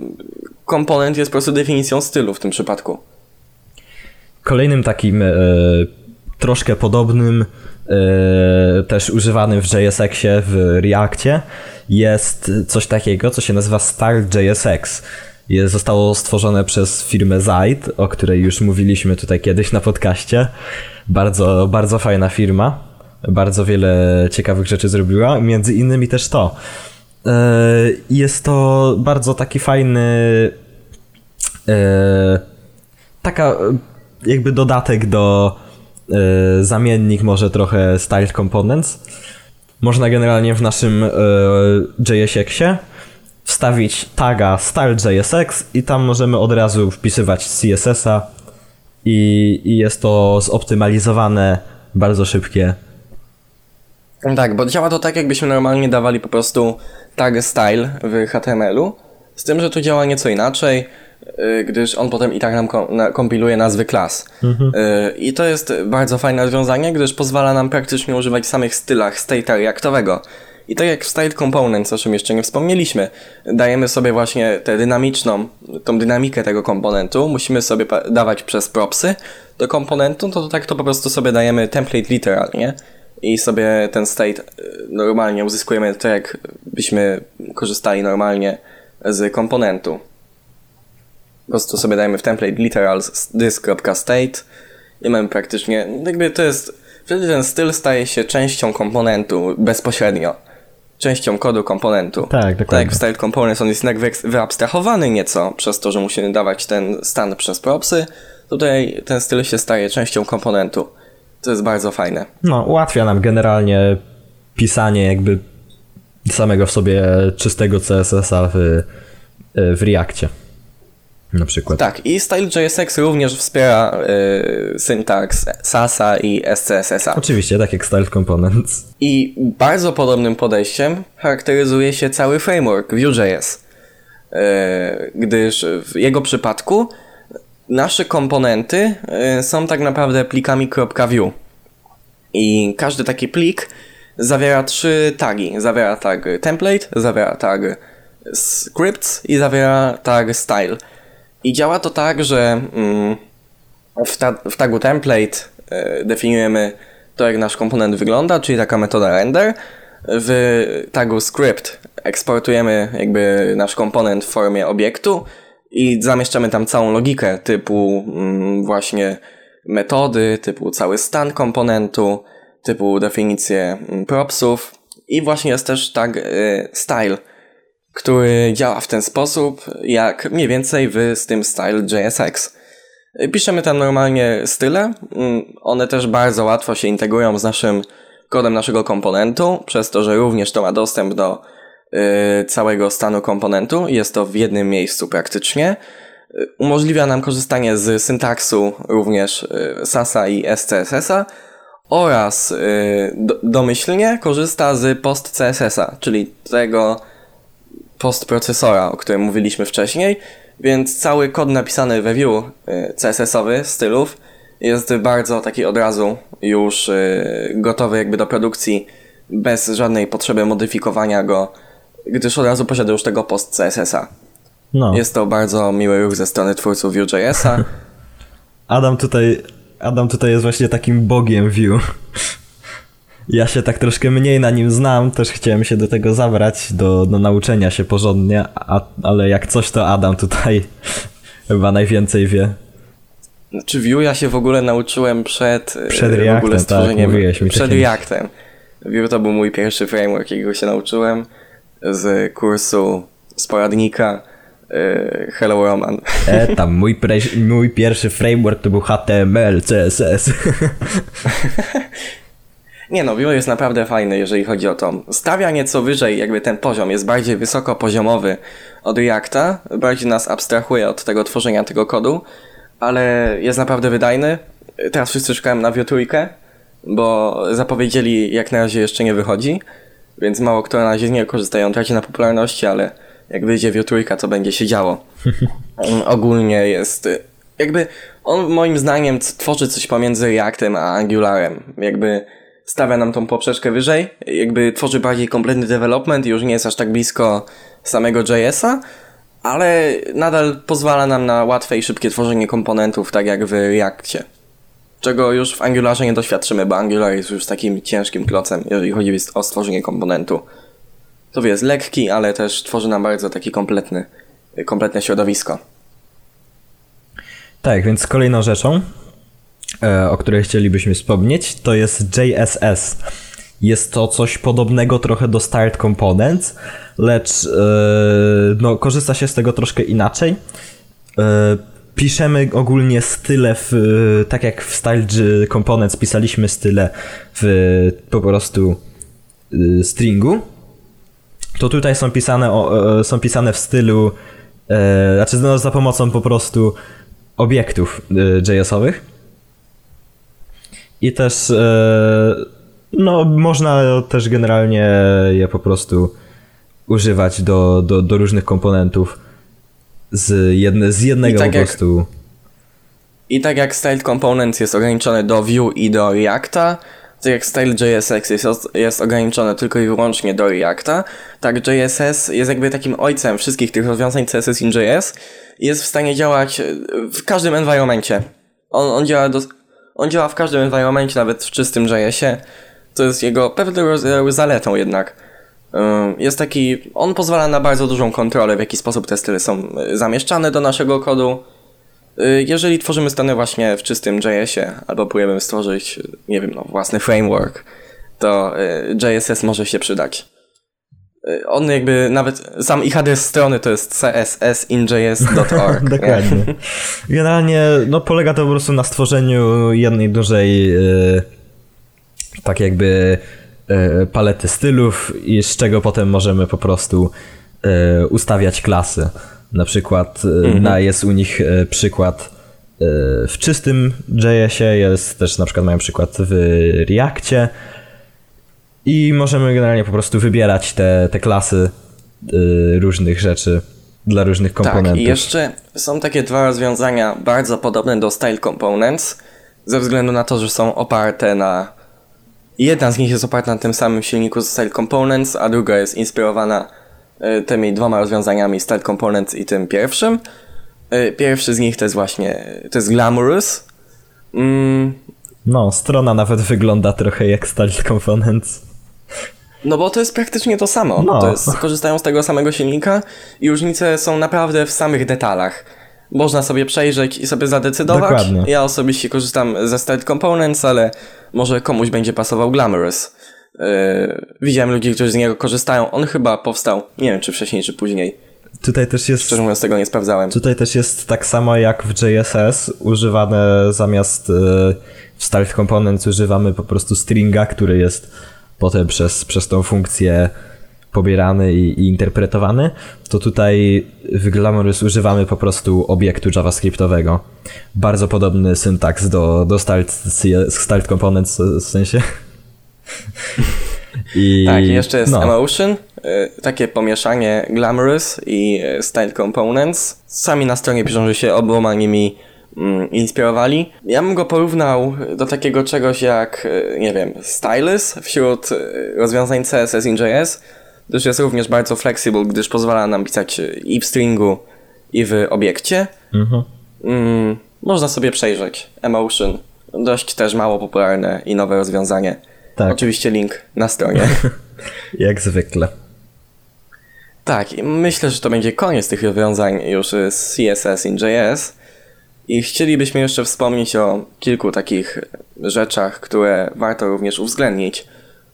S1: komponent jest po prostu definicją stylu w tym przypadku.
S2: Kolejnym takim e, troszkę podobnym, e, też używanym w JSX-ie, w Reactie, jest coś takiego, co się nazywa Start JSX zostało stworzone przez firmę Zaid, o której już mówiliśmy tutaj kiedyś na podcaście. Bardzo, bardzo fajna firma. Bardzo wiele ciekawych rzeczy zrobiła, między innymi też to. E, jest to bardzo taki fajny e, taka jakby dodatek do e, zamiennik może trochę Style Components. Można generalnie w naszym JSX-ie wstawić taga style.jsx i tam możemy od razu wpisywać CSS-a i, i jest to zoptymalizowane, bardzo szybkie.
S1: Tak, bo działa to tak, jakbyśmy normalnie dawali po prostu tag style w HTML-u, z tym, że to działa nieco inaczej, y, gdyż on potem i tak nam kompiluje nazwy klas. Mhm. Y, I to jest bardzo fajne rozwiązanie, gdyż pozwala nam praktycznie używać samych stylach state'a reaktowego. I tak jak w Style Components, o czym jeszcze nie wspomnieliśmy, dajemy sobie właśnie tę dynamiczną, tą dynamikę tego komponentu, musimy sobie dawać przez propsy do komponentu, to, to tak to po prostu sobie dajemy template literalnie i sobie ten state y, normalnie uzyskujemy tak, jak byśmy korzystali normalnie z komponentu. Po prostu sobie dajemy w template literal this.state i mamy praktycznie, jakby to jest, wtedy ten styl staje się częścią komponentu bezpośrednio częścią kodu komponentu.
S2: Tak, dokładnie.
S1: Tak jak w Style Components on jest jednak wyabstrahowany nieco przez to, że musimy dawać ten stan przez propsy. Tutaj ten styl się staje częścią komponentu. To jest bardzo fajne.
S2: No, ułatwia nam generalnie pisanie jakby samego w sobie czystego CSS-a w, w Reakcie na przykład.
S1: Tak, i Style.jsx również wspiera y, syntaks SASA i SCSS-a.
S2: Oczywiście, tak jak Style Components.
S1: I bardzo podobnym podejściem charakteryzuje się cały framework Vue.js, y, gdyż w jego przypadku nasze komponenty y, są tak naprawdę plikami .vue. I każdy taki plik zawiera trzy tagi. Zawiera tag template, zawiera tag scripts i zawiera tag style. I działa to tak, że mm, w, ta, w tagu template e, definiujemy to, jak nasz komponent wygląda, czyli taka metoda render. W tagu script eksportujemy jakby nasz komponent w formie obiektu i zamieszczamy tam całą logikę typu mm, właśnie metody, typu cały stan komponentu, typu definicję mm, propsów i właśnie jest też tag y, style, który działa w ten sposób, jak mniej więcej w z tym style JSX. Piszemy tam normalnie style, mm, one też bardzo łatwo się integrują z naszym kodem naszego komponentu, przez to, że również to ma dostęp do y, całego stanu komponentu, jest to w jednym miejscu praktycznie. Y, umożliwia nam korzystanie z syntaksu również y, SASA i SCSS-a oraz domyślnie korzysta z post CSS-a, czyli tego postprocesora, o którym mówiliśmy wcześniej, więc cały kod napisany we Vue y, CSS-owy stylów jest bardzo taki od razu już y, gotowy jakby do produkcji bez żadnej potrzeby modyfikowania go, gdyż od razu posiada już tego post CSS-a. No. Jest to bardzo miły ruch ze strony twórców Vue.jsa.
S2: Adam tutaj, Adam tutaj jest właśnie takim bogiem Vue. Ja się tak troszkę mniej na nim znam, też chciałem się do tego zabrać, do, do nauczenia się porządnie, a, ale jak coś to Adam tutaj chyba najwięcej wie.
S1: Czy Vue ja się w ogóle nauczyłem przed,
S2: przed Reactem, tak, tak,
S1: mi przed Reactem. Vue to był mój pierwszy framework, jakiego się nauczyłem z kursu z poradnika yy, Hello Roman.
S2: E, tam mój, mój pierwszy framework to był HTML, CSS.
S1: Nie no, Vue jest naprawdę fajny, jeżeli chodzi o to. Stawia nieco wyżej, jakby ten poziom jest bardziej wysokopoziomowy od Reacta, bardziej nas abstrahuje od tego tworzenia tego kodu, ale jest naprawdę wydajny. Teraz wszyscy czekają na Vue trójkę, bo zapowiedzieli jak na razie jeszcze nie wychodzi, więc mało kto na razie z niego korzysta, on traci na popularności, ale jak wyjdzie Vue trójka, to będzie się działo. Ogólnie jest jakby on moim zdaniem tworzy coś pomiędzy Reactem a Angularem. Jakby stawia nam tą poprzeczkę wyżej, jakby tworzy bardziej kompletny development i już nie jest aż tak blisko samego JS-a, ale nadal pozwala nam na łatwe i szybkie tworzenie komponentów, tak jak w Reactie. Czego już w Angularze nie doświadczymy, bo Angular jest już takim ciężkim klocem, jeżeli chodzi o stworzenie komponentu. To jest lekki, ale też tworzy nam bardzo taki kompletny, kompletne środowisko.
S2: Tak, więc kolejną rzeczą, o której chcielibyśmy wspomnieć, to jest JSS. Jest to coś podobnego trochę do Start Components, lecz e, no, korzysta się z tego troszkę inaczej. E, piszemy ogólnie style w, tak jak w Style Components pisaliśmy style w po prostu stringu, to tutaj są pisane, są pisane w stylu, znaczy no, za pomocą po prostu obiektów JS-owych. I też e, no, można też generalnie je po prostu używać do, do, do różnych komponentów z, jedne, z jednego tak po prostu. Jak,
S1: I tak jak Style Components jest ograniczony do Vue i do Reacta, tak jak Style JSX jest, jest ograniczony tylko i wyłącznie do Reacta, tak JSS jest jakby takim ojcem wszystkich tych rozwiązań CSS in JS i jest w stanie działać w każdym environmencie. On, on działa do, on działa w każdym environmencie, nawet w czystym JS-ie. To jest jego pewną zaletą jednak. Jest taki, on pozwala na bardzo dużą kontrolę, w jaki sposób te style są y, zamieszczane do naszego kodu. Y, jeżeli tworzymy strony właśnie w czystym JS-ie, albo próbujemy stworzyć, nie wiem, no, własny framework, to y, JSS może się przydać. On jakby nawet sam ich adres strony to jest cssinjs.org.
S2: Dokładnie. Generalnie no, polega to po prostu na stworzeniu jednej dużej yy, tak jakby yy, palety stylów i z czego potem możemy po prostu yy, ustawiać klasy. Na przykład mhm. na, jest u nich przykład w czystym JS-ie, jest też na przykład mają przykład w Reactie, i możemy generalnie po prostu wybierać te, te klasy y, różnych rzeczy dla różnych komponentów. Tak,
S1: i jeszcze są takie dwa rozwiązania bardzo podobne do Style Components, ze względu na to, że są oparte na. Jedna z nich jest oparta na tym samym silniku z Style Components, a druga jest inspirowana y, tymi dwoma rozwiązaniami Style Components i tym pierwszym. Y, pierwszy z nich to jest właśnie to jest Glamorous.
S2: Mm. No, strona nawet wygląda trochę jak Style Components.
S1: No bo to jest praktycznie to samo. No. To jest, korzystają z tego samego silnika i różnice są naprawdę w samych detalach. Można sobie przejrzeć i sobie zadecydować. Dokładnie. Ja osobiście korzystam ze Style Components, ale może komuś będzie pasował Glamorous. Yy, widziałem ludzi, którzy z niego korzystają. On chyba powstał, nie wiem czy wcześniej, czy później.
S2: Tutaj też jest.
S1: Szczerze mówiąc, tego nie sprawdzałem.
S2: Tutaj też jest tak samo jak w JSS, używane zamiast yy, w Style Components używamy po prostu stringa, który jest potem przez, przez tą funkcję pobierany i, i interpretowany, to tutaj w Glamorous używamy po prostu obiektu javascriptowego. Bardzo podobny syntaks do, do start, start components w sensie. I,
S1: Tak, i jeszcze jest
S2: no,
S1: Emotion, y, takie pomieszanie Glamorous i y, Style Components. Sami na stronie piszą, że się oboma nimi inspirowali. Ja bym go porównał do takiego czegoś jak, y, nie wiem, Stylus wśród y, rozwiązań CSS in JS, gdyż jest również bardzo flexible, gdyż pozwala nam pisać i w stringu, i w obiekcie.
S2: Mhm.
S1: Mm, można sobie przejrzeć. Emotion. Dość też mało popularne i nowe rozwiązanie.
S2: Tak.
S1: Oczywiście link na stronie.
S2: Jak zwykle.
S1: tak, myślę, że to będzie koniec tych rozwiązań już z CSS in JS. I chcielibyśmy jeszcze wspomnieć o kilku takich rzeczach, które warto również uwzględnić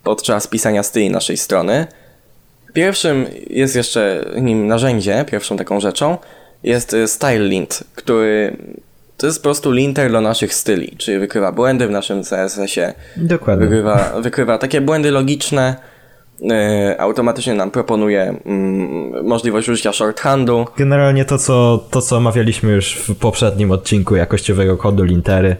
S1: podczas pisania styli naszej strony. Pierwszym jest jeszcze nim narzędzie, pierwszą taką rzeczą jest Style Lint, który to jest po prostu linter do naszych styli, czyli wykrywa błędy w naszym CSS-ie,
S2: Dokładnie.
S1: wykrywa, wykrywa takie błędy logiczne, automatycznie nam proponuje mm, możliwość użycia shorthandu.
S2: Generalnie to co, to, co omawialiśmy już w poprzednim odcinku jakościowego kodu lintery,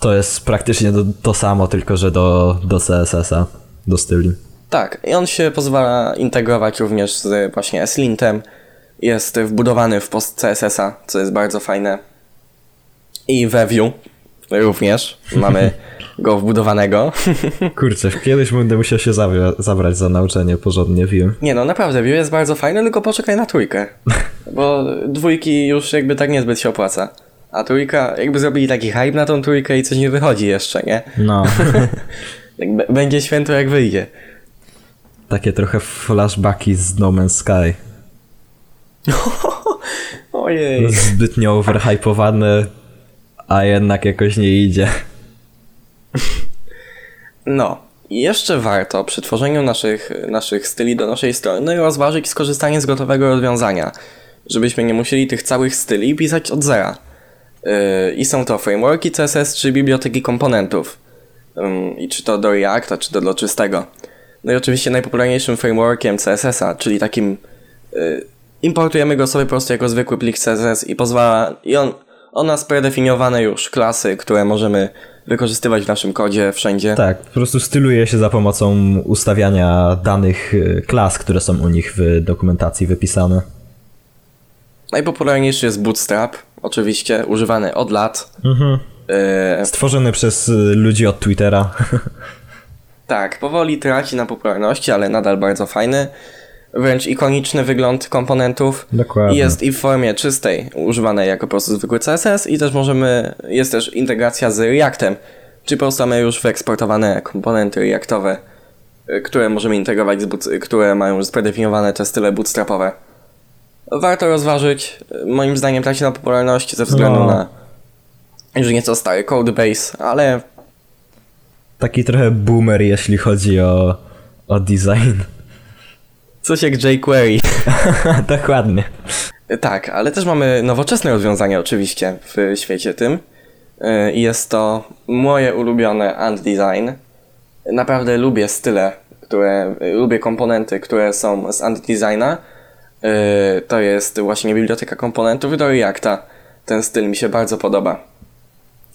S2: to jest praktycznie to, to samo, tylko że do, do CSS-a, do styli.
S1: Tak, i on się pozwala integrować również z właśnie S-Lintem. Jest wbudowany w post CSS-a, co jest bardzo fajne. I we Vue również mamy go wbudowanego.
S2: Kurczę, kiedyś będę musiał się zabra- zabrać za nauczenie porządnie Vue.
S1: Nie no, naprawdę, Vue jest bardzo fajny, tylko poczekaj na trójkę. Bo dwójki już jakby tak niezbyt się opłaca. A trójka, jakby zrobili taki hype na tą trójkę i coś nie wychodzi jeszcze, nie?
S2: No,
S1: będzie święto jak wyjdzie.
S2: takie trochę flashbacki z No Man's Sky.
S1: Ojej.
S2: Zbytnio overhypowane, a jednak jakoś nie idzie.
S1: No, jeszcze warto przy tworzeniu naszych, naszych styli do naszej strony rozważyć skorzystanie z gotowego rozwiązania, żebyśmy nie musieli tych całych styli pisać od zera. Yy, I są to frameworki CSS czy biblioteki komponentów. Ym, I czy to do Reacta, czy to do czystego. No i oczywiście najpopularniejszym frameworkiem CSS-a, czyli takim yy, importujemy go sobie po prostu jako zwykły plik CSS i pozwala, i on, on ma predefiniowane już klasy, które możemy wykorzystywać w naszym kodzie wszędzie.
S2: Tak, po prostu styluje się za pomocą ustawiania danych y, klas, które są u nich w dokumentacji wypisane.
S1: Najpopularniejszy jest Bootstrap, oczywiście, używany od lat.
S2: Mhm.
S1: Yy,
S2: Stworzony przez y, ludzi od Twittera.
S1: tak, powoli traci na popularności, ale nadal bardzo fajny. Wręcz ikoniczny wygląd komponentów.
S2: Dokładnie.
S1: Jest i w formie czystej, używane jako po prostu zwykły CSS i też możemy, jest też integracja z Reactem, czyli po prostu mamy już wyeksportowane komponenty Reactowe, y, które możemy integrować, z boot, które mają już predefiniowane te style bootstrapowe. Warto rozważyć, y, moim zdaniem traci na popularności ze względu
S2: No.
S1: na już nieco stary codebase, ale
S2: Taki trochę boomer, jeśli chodzi o, o design.
S1: Coś jak jQuery.
S2: Dokładnie.
S1: Tak, ale też mamy nowoczesne rozwiązania oczywiście w świecie tym. I jest to moje ulubione Ant Design. Naprawdę lubię style, które, y, lubię komponenty, które są z Ant Designa. Yy, To jest właśnie biblioteka komponentów do Reacta. Ten styl mi się bardzo podoba.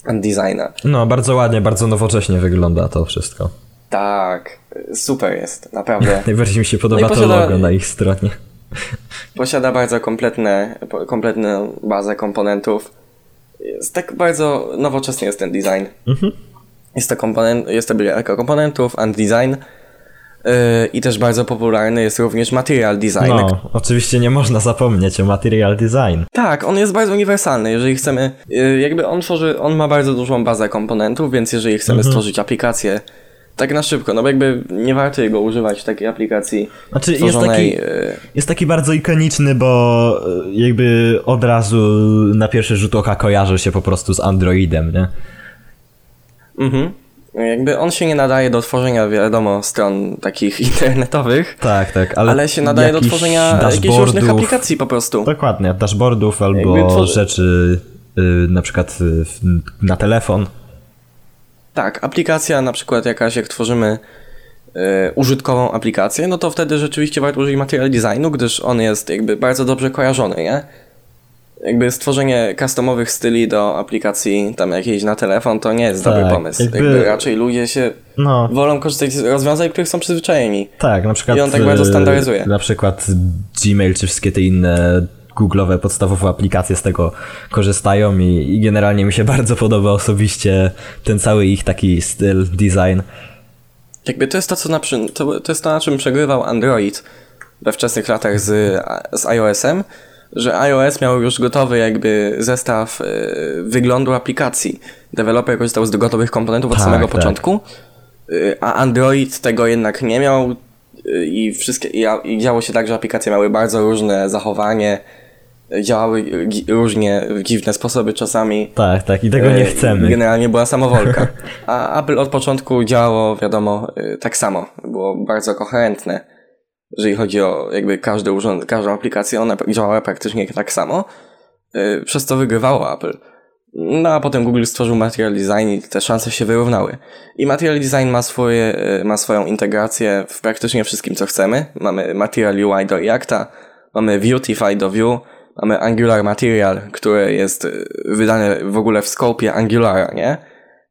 S1: Ant Designa.
S2: No, bardzo ładnie, bardzo nowocześnie wygląda to wszystko.
S1: Tak, y, super jest, naprawdę.
S2: Najbardziej mi się podoba
S1: No i
S2: to
S1: posiada-
S2: logo na ich stronie.
S1: Posiada bardzo kompletne, kompletną bazę komponentów. Jest tak bardzo nowoczesny jest ten design.
S2: Mhm.
S1: Jest to, komponent, jest to biblioteka komponentów and design. Yy, I też bardzo popularny jest również material design.
S2: No, oczywiście nie można zapomnieć o material design.
S1: Tak, on jest bardzo uniwersalny. Jeżeli chcemy, yy, jakby on tworzy, on ma bardzo dużą bazę komponentów, więc jeżeli chcemy
S2: Mhm.
S1: stworzyć aplikację tak na szybko, no bo jakby nie warto jego używać w takiej aplikacji
S2: Znaczy, jest taki,
S1: yy,
S2: jest taki bardzo ikoniczny, bo y, jakby od razu na pierwszy rzut oka kojarzy się po prostu z Androidem, nie?
S1: Mhm. Jakby on się nie nadaje do tworzenia, wiadomo, stron takich internetowych,
S2: Tak, tak, ale,
S1: ale, się nadaje do tworzenia jakichś różnych aplikacji po prostu.
S2: Dokładnie, dashboardów albo
S1: tworzy-
S2: rzeczy y, na przykład y, w- na telefon.
S1: Tak, aplikacja na przykład jakaś, jak tworzymy e, użytkową aplikację, no to wtedy rzeczywiście warto użyć material designu, gdyż on jest jakby bardzo dobrze kojarzony, nie? jakby stworzenie customowych styli do aplikacji tam jakiejś na telefon to nie jest
S2: Tak,
S1: dobry pomysł.
S2: jakby-
S1: Jakby... raczej ludzie się
S2: No,
S1: wolą korzystać z rozwiązań, których są przyzwyczajeni.
S2: tak, na przykład.
S1: I on tak bardzo
S2: e,
S1: standaryzuje.
S2: Na przykład Gmail czy wszystkie te inne Google'owe podstawowe aplikacje z tego korzystają i, i generalnie mi się bardzo podoba osobiście ten cały ich taki styl, design.
S1: Jakby to jest to, co na, to, to jest to, na czym przegrywał Android we wczesnych latach z, z iOS-em, że iOS miał już gotowy jakby zestaw e, wyglądu aplikacji. Deweloper korzystał z gotowych komponentów od
S2: Tak,
S1: samego
S2: tak.
S1: początku, e, a Android tego jednak nie miał e, i wszystkie i, i działo się tak, że aplikacje miały bardzo różne zachowanie, działały e, różnie w dziwne sposoby czasami.
S2: Tak, tak, i tego nie
S1: E,
S2: chcemy.
S1: Generalnie była samowolka. A Apple od początku działało, wiadomo, y, tak samo. Było bardzo koherentne. Jeżeli chodzi o jakby każdy urząd, każdą aplikację, ona działała praktycznie tak samo. Y, Przez to wygrywało Apple. No a potem Google stworzył Material Design i te szanse się wyrównały. I Material Design ma, swoje, ma swoją integrację w praktycznie wszystkim, co chcemy. Mamy Material UI do Reacta, mamy Vuetify do Vue, mamy Angular Material, które jest y, wydane w ogóle w skopie Angulara, nie?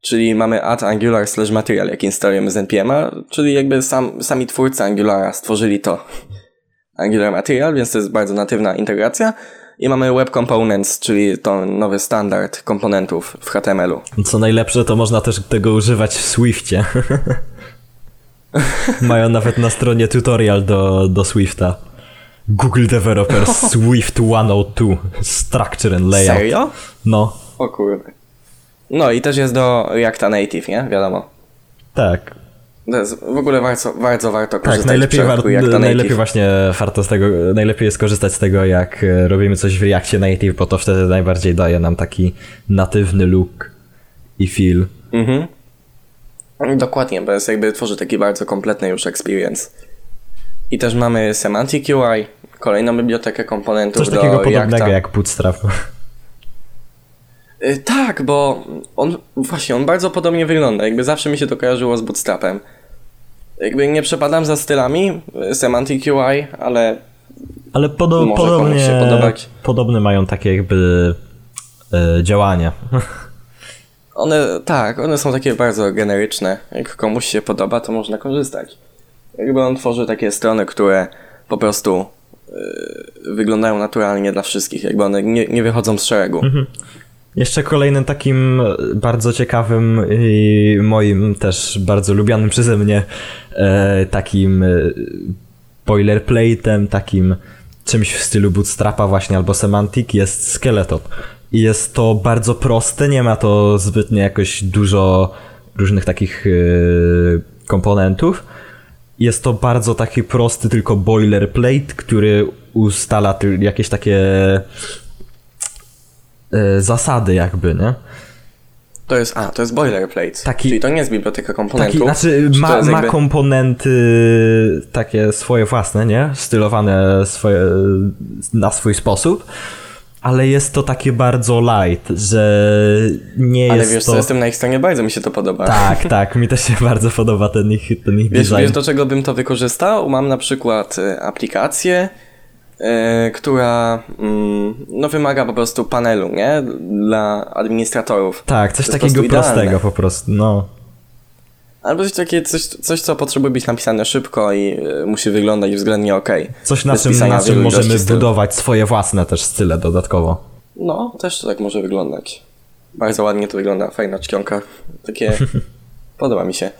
S1: Czyli mamy add Angular slash Material, jak instalujemy z NPM-a, czyli jakby sam, sami twórcy Angulara stworzyli to Angular Material, więc to jest bardzo natywna integracja. I mamy Web Components, czyli to nowy standard komponentów w HTML-u.
S2: Co najlepsze, to można też tego używać w Swiftie. Mają nawet na stronie tutorial do, do Swifta. Google Developer Swift 102 Structure and Layout.
S1: Serio?
S2: No,
S1: O kurde. No i też jest do Reacta Native, nie? Wiadomo.
S2: tak.
S1: To jest w ogóle bardzo, bardzo warto
S2: Tak,
S1: korzystać
S2: najlepiej, war- najlepiej
S1: Native.
S2: właśnie warto z tego, najlepiej jest korzystać z tego, jak e, robimy coś w Reactie Native, bo to wtedy najbardziej daje nam taki natywny look i feel.
S1: Mhm. Dokładnie, bo jest jakby tworzy taki bardzo kompletny już experience. I też mamy Semantic UI, kolejną bibliotekę komponentów
S2: Coś
S1: do
S2: takiego
S1: Reacta.
S2: podobnego jak Bootstrap.
S1: Y, Tak, bo on właśnie on bardzo podobnie wygląda. Jakby zawsze mi się to kojarzyło z Bootstrapem. Jakby nie przepadam za stylami y, Semantic UI, ale
S2: Ale podo-
S1: Może
S2: podobnie,
S1: się podobać.
S2: podobne mają takie jakby e, działania.
S1: one tak, one są takie bardzo generyczne. Jak komuś się podoba, to można korzystać. Jakby on tworzy takie strony, które po prostu y, wyglądają naturalnie dla wszystkich. Jakby one nie, nie wychodzą z szeregu.
S2: Jeszcze kolejnym takim bardzo ciekawym i moim też bardzo lubianym przeze mnie e, takim e, boilerplate'em, takim czymś w stylu Bootstrapa właśnie albo Semantic jest Skeleton. I jest to bardzo proste, nie ma to zbytnio jakoś dużo różnych takich e, komponentów. Jest to bardzo taki prosty tylko boilerplate, który ustala jakieś takie e, zasady jakby, nie?
S1: To jest, a, to jest boilerplate.
S2: Taki-
S1: Czyli to nie jest biblioteka komponentów.
S2: Taki, znaczy ma,
S1: jest
S2: ma
S1: jakby-
S2: komponenty takie swoje własne, nie? Stylowane swoje, na swój sposób, ale jest to takie bardzo light, że nie
S1: Ale
S2: jest
S1: wiesz
S2: to...
S1: co, jestem na ich stronie, bardzo mi się to podoba.
S2: Tak, tak, mi też się bardzo podoba ten ich, ten ich
S1: Wiesz,
S2: design.
S1: wiesz, do czego bym to wykorzystał? Mam na przykład y, aplikację, y, która mm, no, wymaga po prostu panelu, nie? Dla administratorów.
S2: tak, coś takiego
S1: po
S2: prostego po prostu, no.
S1: Albo coś takie, coś, coś, co potrzebuje być napisane szybko i y, musi wyglądać względnie ok.
S2: Coś na
S1: Bez
S2: czym, na czym możemy budować swoje własne też style dodatkowo.
S1: No, też to tak może wyglądać. Bardzo ładnie to wygląda, fajna czcionka. Takie, podoba mi się.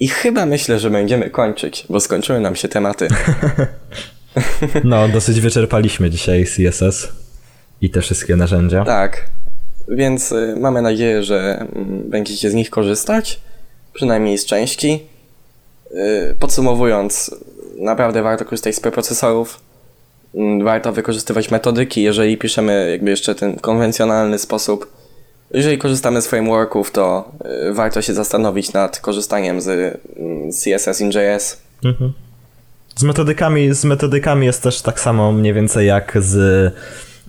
S1: I chyba myślę, że będziemy kończyć, bo skończyły nam się tematy.
S2: No, dosyć wyczerpaliśmy dzisiaj CSS i te wszystkie narzędzia.
S1: Tak, więc y, mamy nadzieję, że mm, będziecie z nich korzystać, przynajmniej z części. Y, Podsumowując, naprawdę warto korzystać z preprocesorów, Mm, warto wykorzystywać metodyki, jeżeli piszemy jakby jeszcze ten konwencjonalny sposób. Jeżeli korzystamy z frameworków, to y, warto się zastanowić nad korzystaniem z mm, CSS in JS.
S2: Mhm. Z metodykami, z metodykami jest też tak samo mniej więcej jak z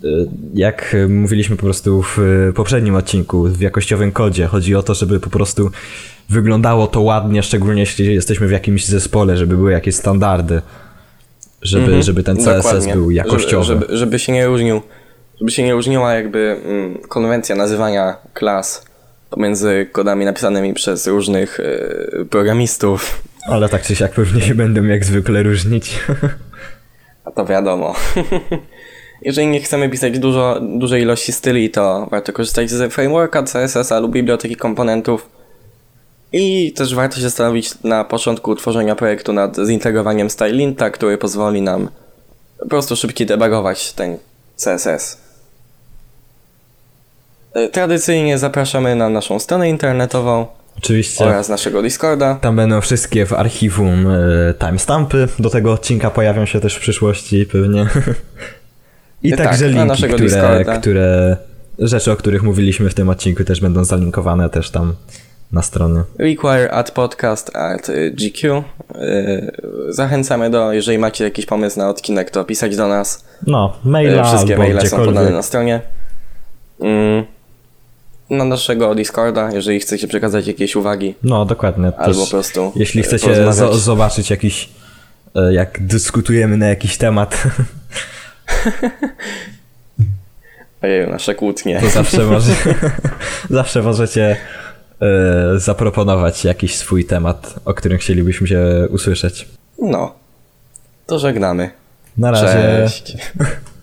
S2: y, jak mówiliśmy po prostu w poprzednim odcinku, w jakościowym kodzie. Chodzi o to, żeby po prostu wyglądało to ładnie, szczególnie jeśli jesteśmy w jakimś zespole, żeby były jakieś standardy, żeby,
S1: Mhm,
S2: żeby ten CSS
S1: dokładnie.
S2: był jakościowy.
S1: Żeby, żeby, żeby się nie różnił żeby się nie różniła jakby mm, konwencja nazywania klas pomiędzy kodami napisanymi przez różnych y, programistów.
S2: Ale tak czy siak pewnie się będą jak zwykle różnić.
S1: A to wiadomo. Jeżeli nie chcemy pisać dużo, dużej ilości styli, to warto korzystać z frameworka CSS-a lub biblioteki komponentów. I też warto się zastanowić na początku tworzenia projektu nad zintegrowaniem stylinta, który pozwoli nam po prostu szybciej debugować ten CSS. E, Tradycyjnie zapraszamy na naszą stronę internetową
S2: Oczywiście.
S1: oraz naszego Discorda.
S2: Tam będą wszystkie w archiwum e, timestampy. Do tego odcinka pojawią się też w przyszłości pewnie. I
S1: Tak,
S2: także linki, które,
S1: Discorda.
S2: które rzeczy, o których mówiliśmy w tym odcinku też będą zalinkowane też tam na stronie.
S1: Require at podcast at y, GQ. Y, Zachęcamy do, jeżeli macie jakiś pomysł na odcinek, to pisać do nas.
S2: No,
S1: Y,
S2: maila
S1: Wszystkie
S2: albo
S1: maile są podane na stronie. Mm. Na naszego Discorda, jeżeli chcecie przekazać jakieś uwagi,
S2: No, dokładnie.
S1: albo po prostu.
S2: jeśli
S1: y,
S2: chcecie zobaczyć jakiś, jak dyskutujemy na jakiś temat,
S1: Ojej, nasze kłótnie.
S2: to zawsze, może, zawsze możecie zaproponować jakiś swój temat, o którym chcielibyśmy się usłyszeć.
S1: No. To żegnamy.
S2: Na razie.
S1: Cześć.